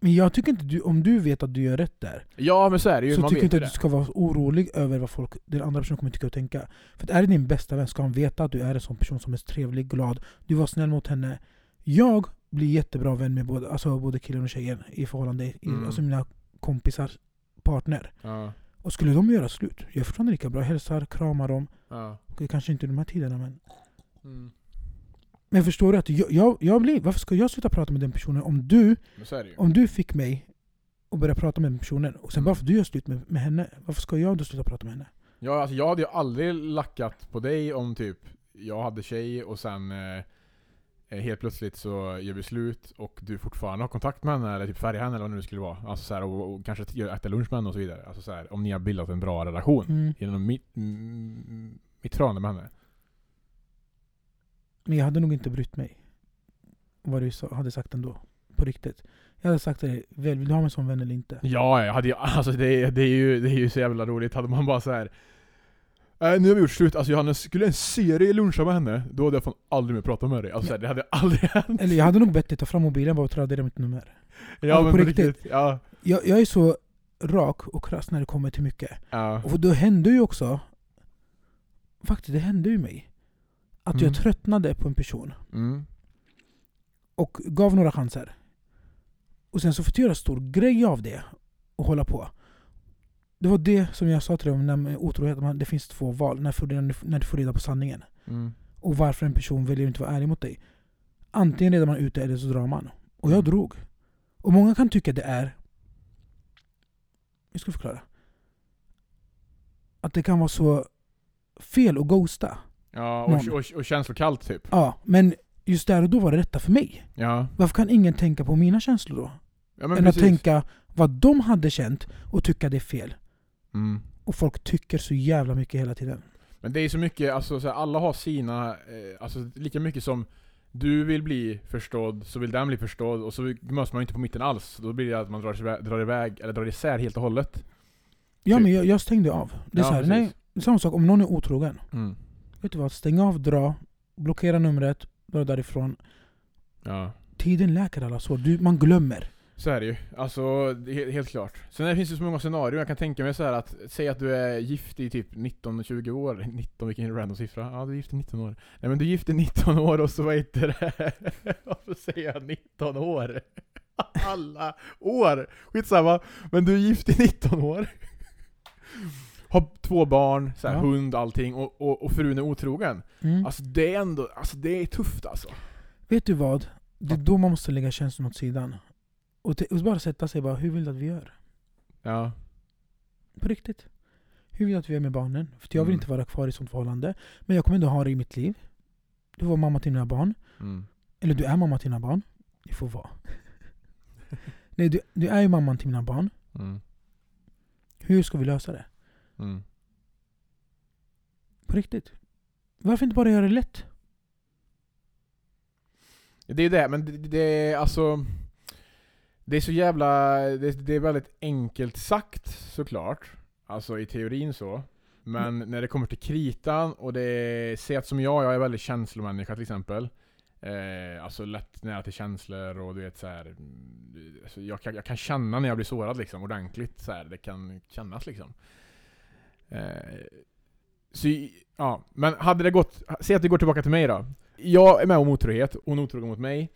Men jag tycker inte du, om du vet att du gör rätt där, Ja men så är det ju, så man tycker inte att du det. ska vara orolig över vad folk, den andra personen kommer tycka och tänka. För att är det din bästa vän ska han veta att du är en sån person som är trevlig, glad, du var snäll mot henne. Jag blir jättebra vän med både, alltså både killen och tjejen i förhållande, Mm. alltså mina kompisars partner. Ja, Och skulle de göra slut, jag är fortfarande lika bra. Hälsar, kramar dem. ja. Okej, kanske inte i de här tiderna men... Mm. Men förstår du att jag, jag, jag blir, varför ska jag sluta prata med den personen om du, om du fick mig att börja prata med den personen och sen Mm. bara för att du gör slut med, med henne, varför ska jag då sluta prata med henne? Ja, alltså jag hade ju aldrig lackat på dig om typ jag hade tjej och sen eh, helt plötsligt så gör vi slut och du fortfarande har kontakt med henne eller typ färgar henne eller vad det nu skulle vara. Alltså så här, och, och kanske äter lunch med henne och så vidare. Alltså så här, om ni har bildat en bra relation Mm. genom mitt, mm, mitt förhållande med henne. Men jag hade nog inte brytt mig. Vad du sa, hade sagt ändå. På riktigt. Jag hade sagt till dig, vill du ha mig som vän eller inte? Ja, jag hade ju, [laughs] alltså det, det, är ju, det är ju så jävla roligt. Hade man bara så här. "Äh, nu har vi gjort slut, alltså Johannes, skulle en serie luncha med henne, då hade jag fan aldrig mer pratat med dig. Alltså så här, det hade aldrig hänt. Eller jag hade nog bett dig ta fram mobilen bara och radera mitt nummer. Ja Alltså, men på riktigt. riktigt. Ja. Jag, jag är så rak och krass när det kommer till mycket. ja. Och då hände ju också, faktiskt det hände ju mig, att Mm. jag tröttnade på en person Mm. och gav några chanser. Och sen så fick jag göra stor grej av det och hålla på. Det var det som jag sa till dig om otrohet, man- det finns två val när, får, när, du, när du får reda på sanningen. Mm. Och varför en person väljer att inte vara ärlig mot dig. Antingen redan man ute eller så drar man. Och jag Mm. drog. Och många kan tycka det är... Jag ska förklara. Att det kan vara så fel att ghosta. Ja, och, och, och känslokallt typ. Ja, men just där och då var det rätta för mig. Ja. Varför kan ingen tänka på mina känslor då? ja men Än att precis. tänka vad de hade känt och tycka det är fel. Mm. Och folk tycker så jävla mycket hela tiden. Men det är så mycket, alltså så här, alla har sina, eh, alltså lika mycket som du vill bli förstådd, så vill den bli förstådd, och så möts man inte på mitten alls. Då blir det att man drar, iväg- drar iväg, eller drar isär helt och hållet. Ja Typ. men jag, jag stängde av. Det är Ja, så här, nej, samma sak om någon är otrogen. Mm. Vet du vad? Stäng av, dra, blockera numret, dra därifrån. Ja. Tiden läker alla sår. Du, man glömmer. Så är det ju. Alltså, helt, helt klart. Sen det finns det så många scenarier, jag kan tänka mig så här att, säg att du är gift i typ 19-20 år, 19 vilken random siffra? Ja du är gift i 19 år. Nej men du är gift i 19 år och så vad heter det? [laughs] Varför säger jag 19 år? [laughs] Alla år! Skitsamma, men du är gift i 19 år. Har två barn, så här, Ja. hund, allting, och, och, och frun är otrogen. Mm. Alltså det är ändå, alltså det är tufft alltså. Vet du vad? Det är då man måste lägga känslorna åt sidan. Och, te- och bara sätta sig bara, hur vill du att vi gör? Ja. På riktigt. Hur vill du att vi gör med barnen? För jag vill Mm. inte vara kvar i sånt förhållande. Men jag kommer ändå ha det i mitt liv. Du var mamma till mina barn. Mm. Eller du är mamma till mina barn. Det får vara. [laughs] Nej, du, du är ju mamman till mina barn. Mm. Hur ska vi lösa det? Mm. På riktigt. Varför inte bara göra det lätt? Det är det, men det, det är alltså... Det är så jävla... Det, det är väldigt enkelt sagt såklart. Alltså i teorin så. Men när det kommer till kritan och det är... Säg att som jag, jag är väldigt känslomänniska till exempel. Eh, alltså lätt nära till känslor och du vet så här. mm, Alltså jag, kan, jag kan känna när jag blir sårad liksom, ordentligt så här. Det kan kännas liksom. Eh, så, ja, men hade det gått, säg att det går tillbaka till mig då. Jag är med om otrohet, hon är otrogen mot mig.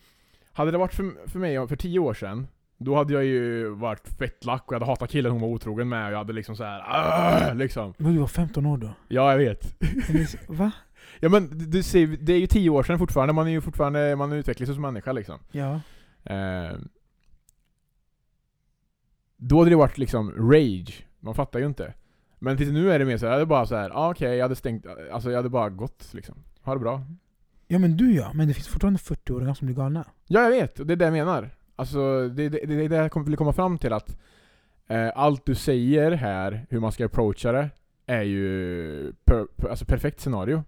Hade det varit för, för mig för tio år sedan, då hade jag ju varit fett lack och jag hade hatat killen hon var otrogen med och jag hade liksom så här, "Arr!" liksom. Men du var 15 år då? Ja, jag vet. Va? [laughs] Ja men du, ser, det är ju tio år sedan fortfarande, man är ju fortfarande, man utvecklas som människa liksom. Ja. Eh, då hade det varit liksom rage, man fattar ju inte. Men tills nu är det mer så här, det är bara så här, ah, okej jag hade stängt, alltså jag hade bara gått liksom. Ha det bra. Ja men du ja, men det finns fortfarande 40-åringar som blir galna. Ja jag vet, och det är det jag menar. Alltså det, det, det är det jag vill komma fram till att Eh, allt du säger här, hur man ska approacha det, är ju per, per, alltså perfekt scenario.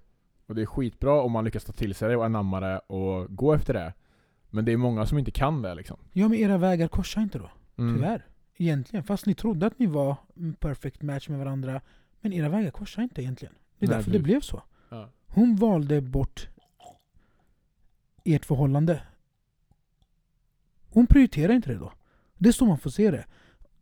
Och det är skitbra om man lyckas ta till sig det och anamma det och gå efter det. Men det är många som inte kan det liksom. Ja men era vägar korsar inte då. Mm. Tyvärr. Egentligen. Fast ni trodde att ni var en perfect match med varandra. Men era vägar korsar inte egentligen. Det är Nej, därför det precis. blev så. Ja. Hon valde bort ert förhållande. Hon prioriterar inte det då. Det är så man får se det.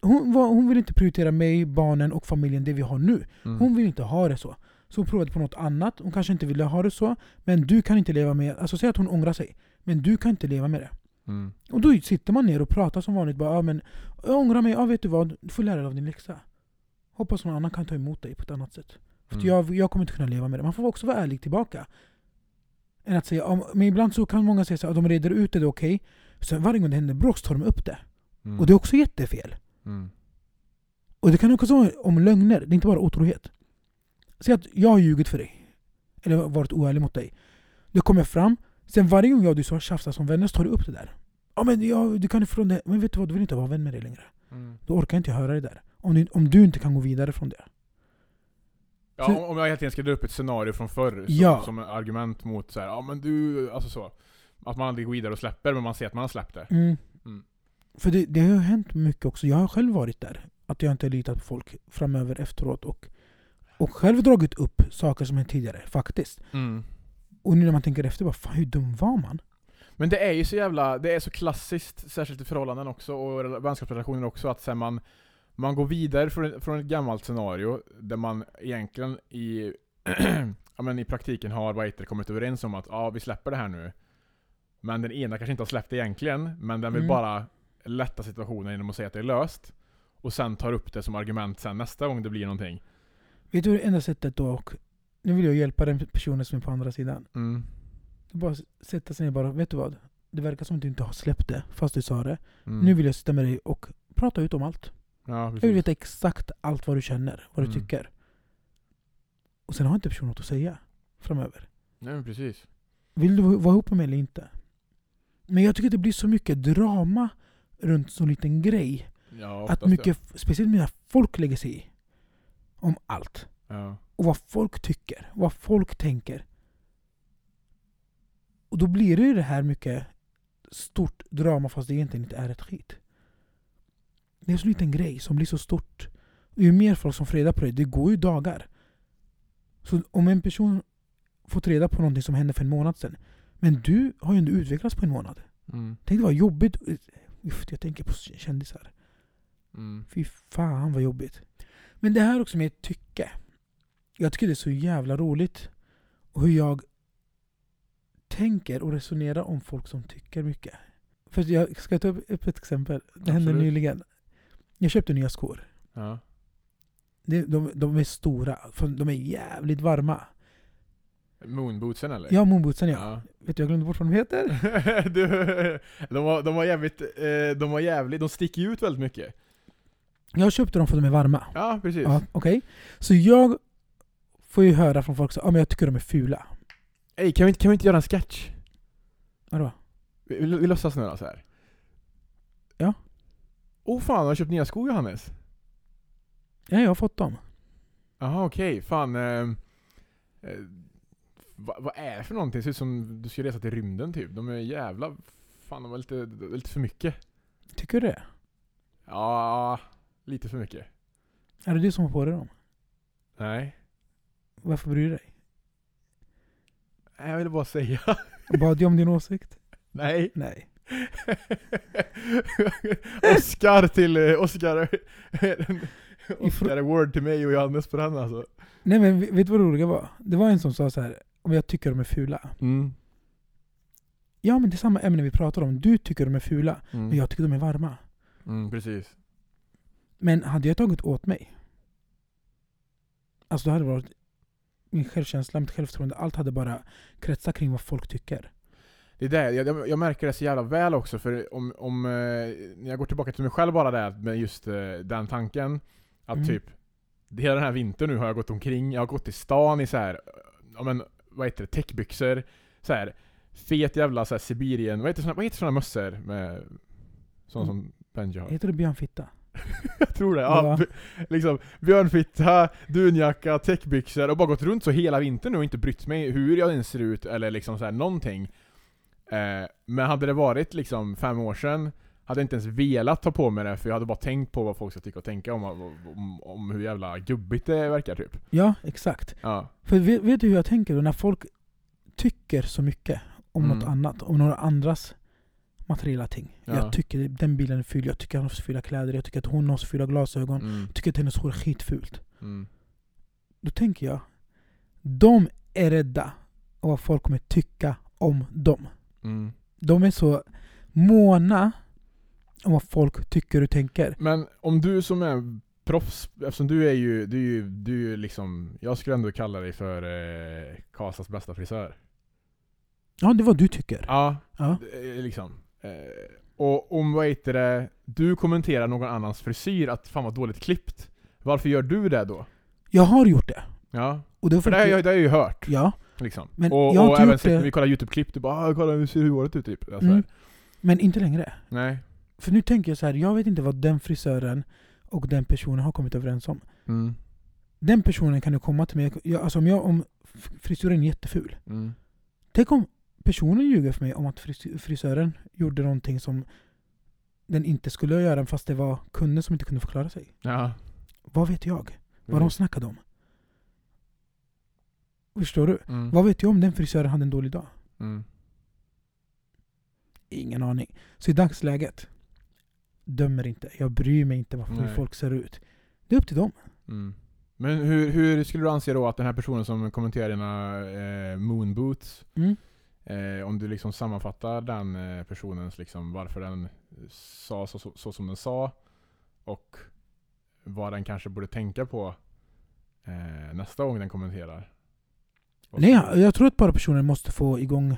Hon, var, hon vill inte prioritera mig, barnen och familjen, det vi har nu. Mm. Hon vill inte ha det så. Så hon provade på något annat. Hon kanske inte ville ha det så. Men du kan inte leva med Alltså säg att hon ångrar sig. Men du kan inte leva med det. Mm. Och då sitter man ner och pratar som vanligt. Bara, ja, men, jag ångrar mig. Ja, vet du vad? Du får lära dig av din läxa. Hoppas någon annan kan ta emot dig på ett annat sätt. För Mm. jag, jag kommer inte kunna leva med det. Man får också vara ärlig tillbaka. Än att säga, ja, men ibland så kan många säga att de reder ut det, det är okej. Sen varje gång det händer bråk så tar de upp det. Mm. Och det är också jättefel. Mm. Och det kan också vara om lögner, det är inte bara otrohet. Säg att jag har ljugit för dig. Eller varit oärlig mot dig. Det kommer fram, sen varje gång jag och du så tjafsar som vänner så tar du upp det där. Ja men jag, du kan ifrån det. Men vet du vad, du vill inte vara vän med dig längre. Mm. Då orkar inte jag höra det där. Om du, om du inte kan gå vidare från det. Ja, Så- om- om jag helt enkelt ska dra upp ett scenario från förr som, Ja. som argument mot så här, ja men du, alltså så. Att man aldrig går vidare och släpper, men man ser att man har släppt det. Mm. Mm. För det, det har ju hänt mycket också. Jag har själv varit där. Att jag inte har litat på folk framöver efteråt. Och, och själv dragit upp saker som hänt tidigare, faktiskt. Mm. Och nu när man tänker efter, bara, fan hur dum var man? Men det är ju så jävla, det är så klassiskt, särskilt i förhållanden också, och rela- vänskapsrelationer också, att sen man, man går vidare från, från ett gammalt scenario, där man egentligen i, [clears throat] ja, men i praktiken har vad heter det, kommit överens om att ja, vi släpper det här nu. Men den ena kanske inte har släppt det egentligen, men den vill Mm. bara lätta situationen genom att säga att det är löst. Och sen tar upp det som argument sen nästa gång det blir någonting. Vet du det enda sättet då? Och nu vill jag hjälpa den personen som är på andra sidan. Mm. Bara sätta sig ner bara, vet du vad? Det verkar som att du inte har släppt det, fast du sa det. Mm. Nu vill jag sitta med dig och prata ut om allt. Ja, Jag vill veta exakt allt vad du känner, vad du Mm. tycker. Och sen har inte personen något att säga framöver. Nej, men precis. Vill du vara ihop med mig eller inte? Men jag tycker det blir så mycket drama runt så liten grej. Ja, Att mycket, speciellt när folk lägger sig i. Om allt. Ja. ja. Och vad folk tycker. Vad folk tänker. Och då blir det ju det här mycket stort drama fast det egentligen inte är ett skit. Det är en så liten grej som blir så stort. Och ju mer folk som får reda på det, det går ju dagar. Så om en person fått reda på någonting som hände för en månad sedan. Men du har ju ändå utvecklats på en månad. Mm. Tänk vad jobbigt. Uff, jag tänker på kändisar. Mm. Fy fan vad jobbigt. Men det här också med ett tycke. Jag tycker det är så jävla roligt. Och hur jag tänker och resonerar om folk som tycker mycket. För jag ska ta upp ett exempel. Det hände Absolut. nyligen. Jag köpte nya skor. Ja. Det- De, de är stora, de är jävligt varma. Moonbootsen eller? Ja, moonbootsen ja. Ja. Vet du, jag glömde bort vad de heter. [laughs] du, de, var, de var jävligt, eh, de var jävligt, de sticker ut väldigt mycket. Jag köpte dem för att de är varma. Ja, precis. Ja, Okej. Så jag får ju höra från folk att ah, men jag tycker de är fula. Ey, kan vi, inte, kan vi inte göra en sketch? Vadå? Vi, vi, vi låtsas nu då så här. Ja. Oh fan, har du köpt nya skor Johannes? Ja, jag har fått dem. Jaha okej, fan. Eh, eh, vad, vad är det för någonting? Det ser ut som du ska resa till rymden typ. De är jävla... Fan de var lite, lite för mycket. Tycker du det? Ja, lite för mycket. Är det du som har på dig dem? Nej. Varför bryr du dig? Jag ville bara säga. [laughs] Bad jag om din åsikt? Nej. Nej. [laughs] Oscar till eh, Oscar. Oscar Award till mig och Johannes på den alltså. Nej men vet vet du vad det roliga var? Det var en som sa så här. Om jag tycker de är fula. Mm. Ja men det är samma ämne vi pratar om. Du tycker de är fula, Mm. men jag tycker de är varma. Mm, precis. Men hade jag tagit åt mig? Alltså då hade det varit min självkänsla, mitt självförtroende, allt hade bara kretsat kring vad folk tycker. Det är det, jag, jag- jag märker det så jävla väl också, för om, om eh, när jag går tillbaka till mig själv bara där, med just eh, den tanken, att Mm. typ, hela den här vintern nu har jag gått omkring, jag har gått i stan i så här, ja men, vad heter det, täckbyxor, så här fet jävla så här, Sibirien, vad heter såna, vad heter såna mössor med, såna Mm. som Benji har? Heter det björnfitta? [laughs] jag tror det. Ja, liksom, björnfitta, dunjacka, täckbyxor och bara gått runt så hela vintern nu och inte brytt mig hur jag ens ser ut eller liksom så här, någonting. Eh, men hade det varit liksom fem år sedan hade inte ens velat ta på mig det för jag hade bara tänkt på vad folk ska tycka och tänka om, om, om hur jävla gubbigt det verkar typ. Ja, exakt. Ja. För vet, vet du hur jag tänker då? När folk tycker så mycket om Mm. något annat, om några andras materiella ting. Ja. Jag tycker den bilen är ful, jag tycker han har så fula kläder, jag tycker att hon har så fula glasögon, Mm. jag tycker att hennes hår är skitfult. Mm. Då tänker jag, de är rädda om vad folk kommer tycka om dem. Mm. De är så måna om vad folk tycker och tänker. Men om du som är proffs, eftersom du är ju, du är ju, du är liksom, jag skulle ändå kalla dig för eh, Karlstads bästa frisör. Ja, det är vad du tycker. Ja, Ja. eh, liksom. Eh, och om vad heter det, du kommenterar någon annans frisyr att fan vad dåligt klippt. Varför gör du det då? Jag har gjort det. Ja, Och det för det har jag- det har jag ju hört. Ja, Liksom. Men och jag och även sett när vi kollar youtube-klipp, du bara ah, kolla hur ser håret ut typ. Alltså, Mm. men inte längre. Nej. För nu tänker jag så här, jag vet inte vad den frisören och den personen har kommit överens om. Mm. Den personen kan ju komma till mig, jag, alltså om, jag, om f- frisyren är jätteful. Mm. Tänk om personen ljuger för mig om att fris- frisören gjorde någonting som den inte skulle göra fast det var kunden som inte kunde förklara sig. Ja. Vad vet jag? Vad de snackade om? Förstår du? Mm. Vad vet jag om den frisören hade en dålig dag? Mm. Ingen aning. Så i dagsläget, dömer inte. Jag bryr mig inte vad- hur folk ser ut. Det är upp till dem. Mm. Men hur, hur skulle du anse då att den här personen som kommenterar dina eh, moonboots, Mm. eh, om du liksom sammanfattar den eh, personens liksom varför den sa så, så, så som den sa och vad den kanske borde tänka på eh, nästa gång den kommenterar? Och Nej, så- jag tror att bara personen måste få igång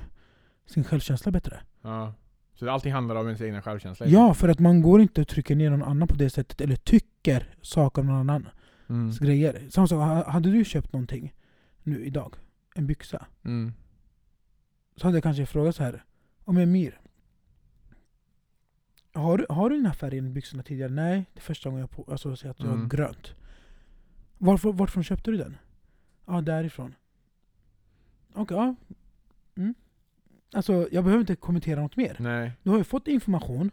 sin självkänsla bättre. Ja. Så allting handlar om ens egna självkänsla? Ja, för att man går inte och trycker ner någon annan på det sättet, eller tycker saker om någon annans Mm. grejer. Samma sak, ha- hade du köpt någonting nu idag, en byxa, Mm. så hade jag kanske frågat så här om Emir, har har du den här färgen i byxorna tidigare? Nej, det är första gången jag på, alltså, säger att har Mm. grönt. Varför, varifrån köpte du den? Ja, därifrån. Okej, ja. Mm. Alltså, jag behöver inte kommentera något mer. Nej, Du har ju fått information.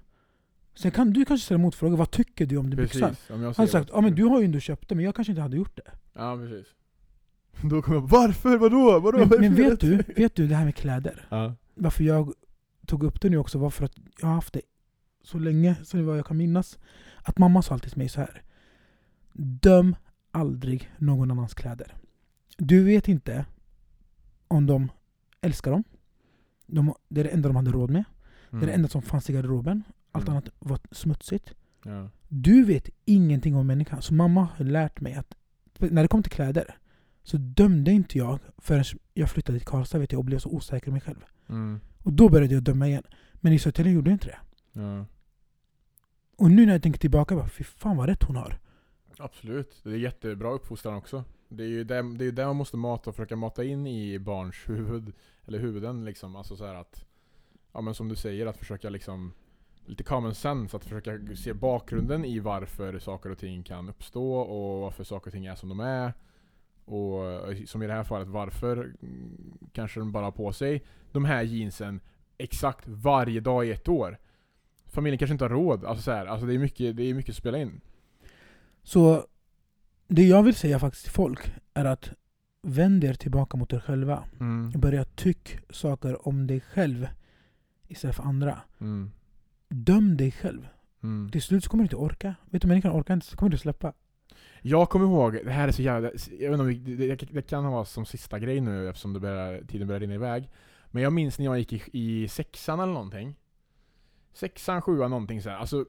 Sen kan du kanske ställa motfrågor. Vad tycker du om den byxan? precis. Om jag Han har sagt ja men du har ju ändå köpt det, men jag kanske inte hade gjort det. Ja, precis. [laughs] Då kommer jag Varför? Vadå? Vadå? Men, men felet?" vet du, vet du det här med kläder? Ja. Varför jag tog upp det nu också var för att jag har haft det så länge, vad jag kan minnas. Att mamma sa alltid till mig så här. Döm aldrig någon annans kläder. Du vet inte om de älskar dem. De, det är det enda de hade råd med. Det är det Mm. enda som fanns i garderoben. Allt Mm. annat var smutsigt. Ja. Du vet ingenting om människan. Så mamma har lärt mig att när det kom till kläder så dömde inte jag förrän jag flyttade till Karlstad vet jag, och blev så osäker i mig själv. Mm. Och då började jag döma igen. Men i Södertälje gjorde jag inte det. Ja. Och nu när jag tänker tillbaka, bara, fy fan vad rätt hon har. Absolut. Det är jättebra uppfostran också. Det är ju det, det, är det man måste mata och försöka mata in i barns huvud. Eller huvuden liksom. Alltså så här att, ja men som du säger, att försöka liksom lite common sense, att försöka se bakgrunden i varför saker och ting kan uppstå och varför saker och ting är som de är. Och eh, som i det här fallet, varför mm, kanske de bara har på sig de här jeansen exakt varje dag i ett år. Familjen kanske inte har råd. Alltså, så här, alltså det är mycket, det är mycket att spela in. Så det jag vill säga faktiskt till folk är att vänd er tillbaka mot er själva. Mm. Börja tyck saker om dig själv istället för andra. Mm. Döm dig själv. Mm. Till slut kommer du inte orka. Vet du, människan orkar inte, så kommer du släppa. Jag kommer ihåg, det här är så jävla... Jag vet inte det, det, det kan vara som sista grej nu eftersom det börjar, tiden börjar rinna iväg. Men jag minns när jag gick i, i sexan eller någonting. Sexan, sjuan någonting så här. Alltså...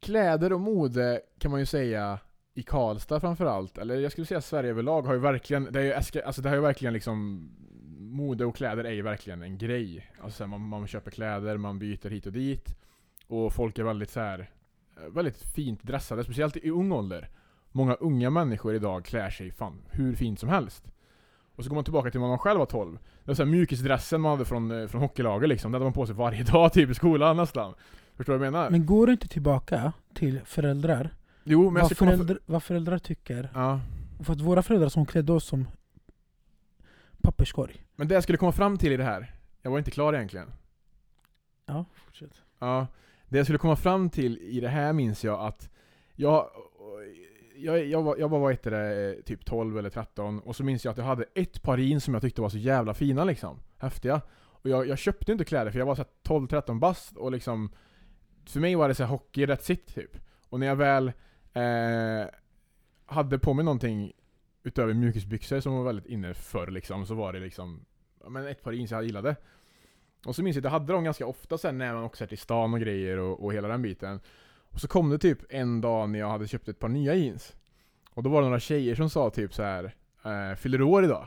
Kläder och mode kan man ju säga i Karlstad framförallt, eller jag skulle säga Sverige överlag har ju verkligen, det, är ju, äska, alltså det har ju verkligen liksom Mode och kläder är ju verkligen en grej. Alltså så här, man, man köper kläder, man byter hit och dit. Och folk är väldigt så här eh, väldigt fint dressade, speciellt i ung ålder. Många unga människor idag klär sig fan hur fint som helst. Och så går man tillbaka till när man själv var 12. Det var så här mjukisdressen man hade från, eh, från hockeylaget liksom. Den hade man på sig varje [laughs] dag typ i skolan nästan. Förstår du vad jag menar? Men går du inte tillbaka till föräldrar? Jo, men Vad, komma för... föräldrar vad föräldrar tycker? Ja. För att våra föräldrar som klädde oss som papperskorg. Men det jag skulle komma fram till i det här, jag var inte klar egentligen. Ja, fortsätt. Ja, det jag skulle komma fram till i det här minns jag att jag, jag, jag, var, jag var vad heter det, typ 12 eller 13 och så minns jag att jag hade ett par jeans som jag tyckte var så jävla fina liksom. Häftiga. Och jag, jag köpte inte kläder för jag var så här 12-13 bast och liksom För mig var det så här hockey, rätt sitt typ. Och när jag väl eh, hade på mig någonting utöver mjukisbyxor som var väldigt inne förr liksom, så var det liksom men ett par jeans jag gillade. Och så minns jag att jag hade dem ganska ofta sen när man åkte till stan och grejer och, och hela den biten. Och så kom det typ en dag när jag hade köpt ett par nya jeans. Och då var det några tjejer som sa typ så här eh, Fyller du år idag?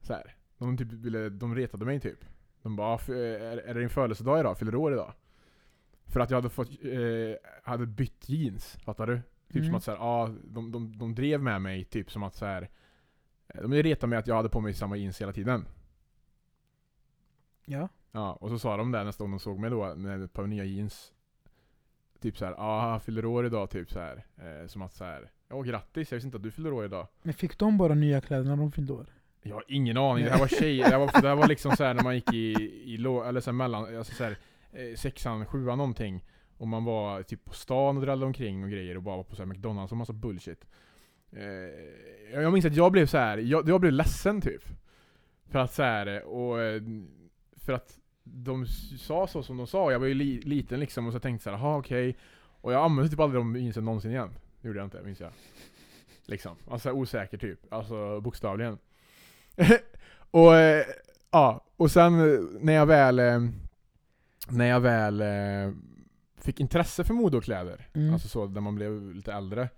Så här. De typ ville, de retade mig typ. De bara, eh, är, är det din födelsedag idag? Fyller du år idag? För att jag hade fått, eh, hade bytt jeans, fattar du? Typ som Mm. att så här, ah, de, de, de drev med mig, typ som att så här. eh, De retade mig att jag hade på mig samma jeans hela tiden. Ja. Ja, och så sa de där nästa gång de såg mig då med ett par nya jeans. Typ såhär, han fyller år idag typ så här. Eh, som att såhär, ja grattis jag visste inte att du fyller år idag. Men fick de bara nya kläder när de fyllde år? Jag har ingen aning, det här var tjejer, det här var, det här var liksom såhär när man gick i, i lå, eller såhär mellan, alltså såhär, eh, sexan, sjuan någonting. Och man var typ på stan och drallade omkring och grejer och bara var på såhär McDonalds och massa bullshit. Eh, jag minns att jag blev så här, jag, jag blev ledsen typ. För att så här, och eh, för att de sa så som de sa, jag var ju li, liten liksom och så tänkte jag såhär, jaha okej. Och jag använde typ aldrig de jeansen någonsin igen. Det gjorde jag inte, minns jag. Liksom. Alltså osäker typ. Alltså bokstavligen. [laughs] och eh, ja, och sen eh, när jag väl eh, när jag väl eh, fick intresse för mode och kläder, Mm. alltså så när man blev lite äldre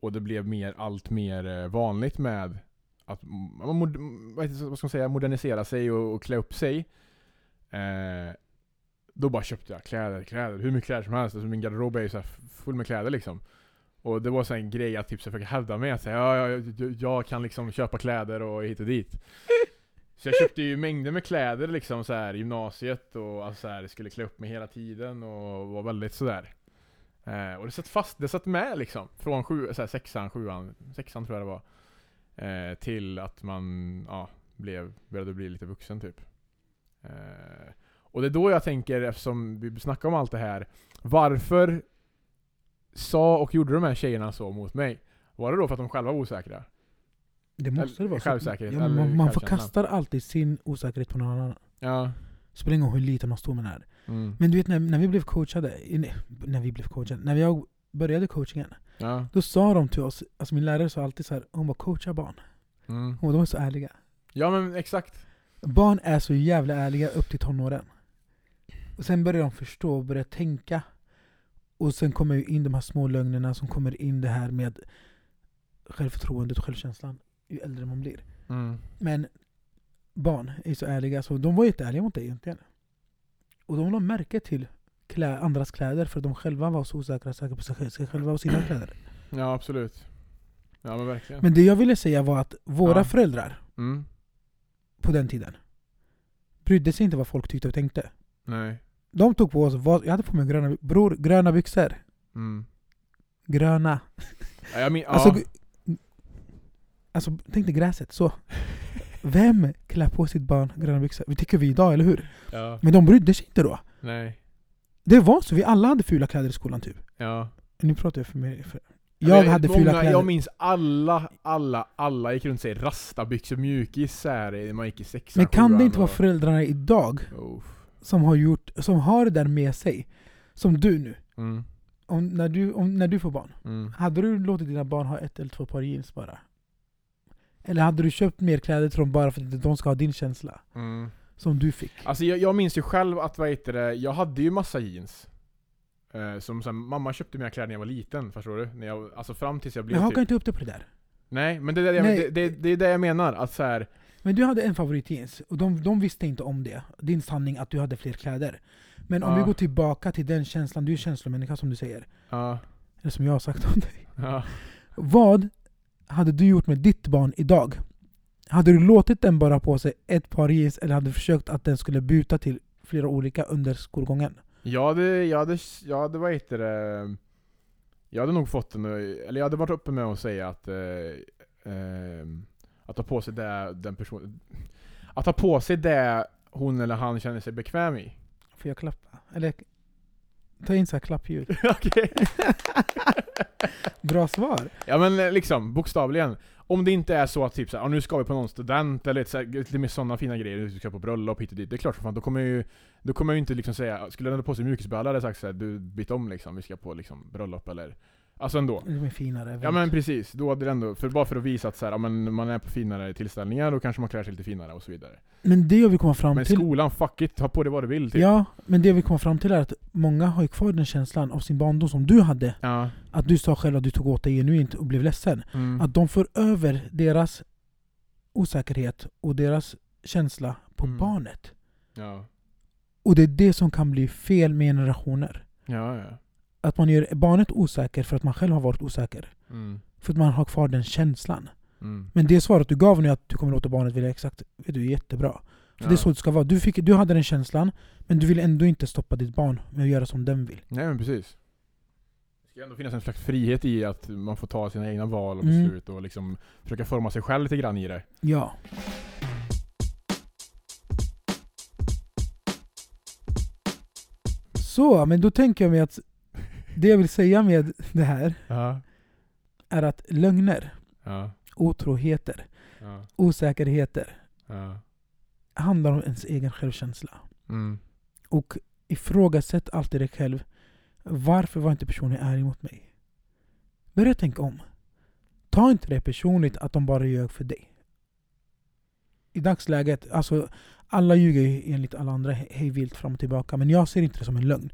och det blev mer, allt mer eh, vanligt med att man, mod, vad ska man säga, modernisera sig och, och klä upp sig. Eh, då bara köpte jag kläder, kläder, hur mycket kläder som helst. Alltså min garderob är ju så full med kläder liksom. Och det var så en grej att typ så försöka hävda mig, att säga, ja, ja, jag, jag kan liksom köpa kläder och hit och dit. Så jag köpte ju mängder med kläder liksom så här i gymnasiet och alltså så här, skulle klä upp mig hela tiden och var väldigt sådär. Eh, och det satt fast, det satt med liksom. Från sju, så här, sexan, sjuan, sexan tror jag det var. Eh, till att man ja, blev, började bli lite vuxen typ. Eh, och det är då jag tänker, eftersom vi snackar om allt det här, varför sa och gjorde de här tjejerna så mot mig? Var det då för att de själva var osäkra? Det måste det vara. så. självsäkerhet, Ja, eller man, man förkastar alltid sin osäkerhet på någon annan. Ja. Spelar ingen roll hur liten man står med här. Mm. Men du vet när, när vi blev coachade, när vi blev coachade, när jag började coachingen, Ja. då sa de till oss, alltså min lärare sa alltid så här, hon bara coacha barn. Mm. Och de är så ärliga. Ja men exakt. Barn är så jävla ärliga upp till tonåren. Och sen börjar de förstå och börja tänka. Och sen kommer ju in de här små lögnerna som kommer in det här med självförtroendet och självkänslan ju äldre man blir. Mm. Men barn är så ärliga, så de var jätteärliga mot dig egentligen. Och de la märke till klä, andras kläder för de själva var så osäkra säkra på sig, själv- sig själva och sina [clears throat] kläder. Ja absolut. Ja men verkligen. Men det jag ville säga var att våra Ja. föräldrar Mm. på den tiden brydde sig inte vad folk tyckte och tänkte. Nej. De tog på oss, vad, jag hade på mig gröna, bror, gröna byxor. Mm. Gröna. Ja, min, Alltså, ja. g- alltså tänk dig gräset, så. Vem klär på sitt barn gröna byxor? Vi tycker vi idag, eller hur? ja. Men de brydde sig inte då. Nej. Det var så, vi alla hade fula kläder i skolan typ. Ja. Nu pratar jag för mig. För jag Men hade många, fula kläder. Jag minns alla, alla, alla gick runt sig rastabyxor, mjukis så här, man gick i sexan, Men kan det inte vara och- föräldrarna idag Uff. som har gjort, som har det där med sig? Som du nu. Mm. Om, när, du, om, när du får barn. Mm. Hade du låtit dina barn ha ett eller två par jeans bara? Eller hade du köpt mer kläder till dem bara för att de ska ha din känsla? Mm. Som du fick? Alltså jag, jag minns ju själv att, vad heter det, jag hade ju massa jeans. Eh, som här, mamma köpte mina kläder när jag var liten, förstår du? När jag, alltså fram tills jag blev Jag hakar typ, inte upp det på det där. Nej, men det är det, jag, det, det, det är det jag menar, att så här, Men du hade en favoritjeans, och de, de visste inte om det. Din sanning att du hade fler kläder. Men om Ja. vi går tillbaka till den känslan, du är känslomänniska som du säger. ja, Eller som jag har sagt om dig. ja, Vad hade du gjort med ditt barn idag? Hade du låtit den bara på sig ett par jeans eller hade du försökt att den skulle byta till flera olika under skolgången? Jag hade, jag hade, jag hade vad heter det, Jag hade nog fått den, eller jag hade varit uppe med att säga att eh, eh, Att ha på sig det den personen Att ha på sig det hon eller han känner sig bekväm i. Får jag klappa? Eller ta in så här klappljud. [laughs] Okej. [laughs] Bra svar. Ja men eh, liksom, bokstavligen. Om det inte är så att typ så här, ah, nu ska vi på någon student eller så här, lite mer sådana fina grejer, du ska på bröllop hit och dit. Det är klart för fan, då kommer jag ju Då kommer jag ju inte liksom säga, ah, skulle den ha på sig mjukisbrallor hade jag sagt såhär, du byt om liksom, vi ska på liksom bröllop eller Alltså ändå. De är finare. Ja men precis, då hade det ändå, för bara för att visa att så här, ja, men man är på finare tillställningar, då kanske man klär sig lite finare och så vidare. men det jag vill komma fram Men till... skolan, fuck it, ta på dig vad du vill typ. Ja, men det jag vill komma fram till är att många har ju kvar den känslan av sin barndom som du hade. Ja. Att du sa själv att du tog åt dig genuint och blev ledsen. Mm. Att de för över deras osäkerhet och deras känsla på Mm. barnet. Ja. Och det är det som kan bli fel med generationer. Ja, ja. Att man gör barnet osäker för att man själv har varit osäker. Mm. För att man har kvar den känslan. Mm. Men det svaret du gav nu att du kommer låta barnet vilja exakt, vet du, är jättebra. För Ja. det är så det ska vara. Du, fick, du hade den känslan, men du vill ändå inte stoppa ditt barn med att göra som den vill. Nej men precis. Det ska ändå finnas en slags frihet i att man får ta sina egna val och Mm. beslut och liksom försöka forma sig själv lite grann i det. Ja. Så, men då tänker jag mig att det jag vill säga med det här Ja. är att lögner, Ja. otroheter, Ja. osäkerheter handlar om ens egen självkänsla. Mm. Och ifrågasätt alltid dig själv. Varför var inte personen ärlig mot mig? Börja tänka om. Ta inte det personligt att de bara ljög för dig. I dagsläget, alltså alla ljuger ju enligt alla andra he- hej vilt fram och tillbaka. Men jag ser inte det som en lögn.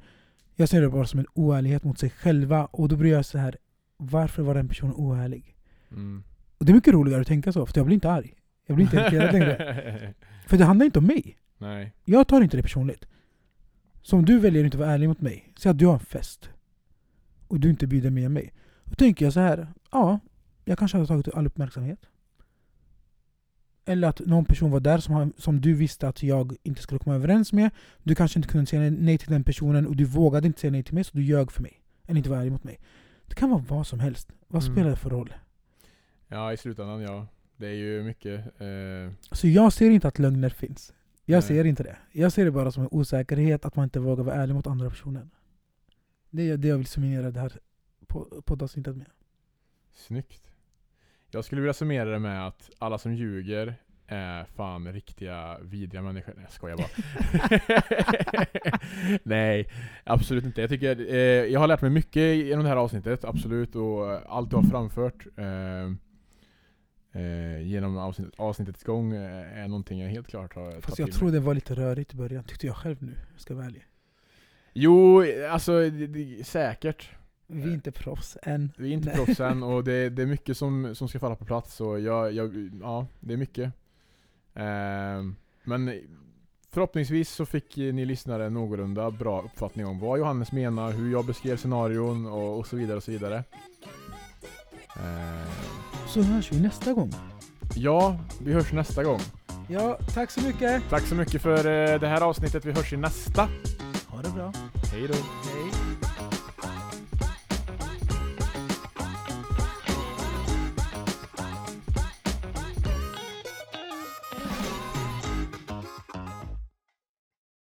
Jag ser det bara som en oärlighet mot sig själva. Och då blir jag så här. Varför var den personen oärlig? Mm. Och det är mycket roligare att tänka så, för jag blir inte arg. Jag blir inte irriterad längre. [laughs] För det handlar inte om mig. Nej. Jag tar inte det personligt. Så om du väljer att inte vara ärlig mot mig, säg att du har en fest och du inte bjuder med mig. Då tänker jag så här, ja, jag kanske hade tagit all uppmärksamhet. Eller att någon person var där som, som du visste att jag inte skulle komma överens med. Du kanske inte kunde säga nej till den personen och du vågade inte säga nej till mig så du ljög för mig. Eller inte var ärlig mot mig. Det kan vara vad som helst. Vad Mm. spelar det för roll? Ja, i slutändan ja. Det är ju mycket... Eh, Så jag ser inte att lögner finns. Jag Nej. ser inte det. Jag ser det bara som en osäkerhet att man inte vågar vara ärlig mot andra personen. Det är det jag vill summera det här po- poddavsnittet med. snyggt. Jag skulle vilja summera det med att alla som ljuger är fan riktiga vidriga människor. Nej jag skojar bara. [laughs] Nej, absolut inte. Jag tycker, eh, jag har lärt mig mycket genom det här avsnittet, absolut. Och allt du har framfört eh, eh, genom avsnitt, avsnittets gång eh, är någonting jag helt klart har tagit Fast jag till tror det var lite rörigt i början, tyckte jag själv nu. Jag ska vara ärlig. Jo, alltså det, det, säkert. Vi är inte proffs än. Vi är inte Nej. proffs än och det, [laughs] det är mycket som, som ska falla på plats. Och jag, jag, ja, det är mycket. Ehm, men förhoppningsvis så fick ni lyssnare en någorlunda bra uppfattning om vad Johannes menar, hur jag beskrev scenarion och, och så vidare. och så vidare. Ehm, Så hörs vi nästa gång. ja, vi hörs nästa gång. Ja, tack så mycket. Tack så mycket för eh, det här avsnittet. Vi hörs i nästa. Ha det bra. Hej då. Hej.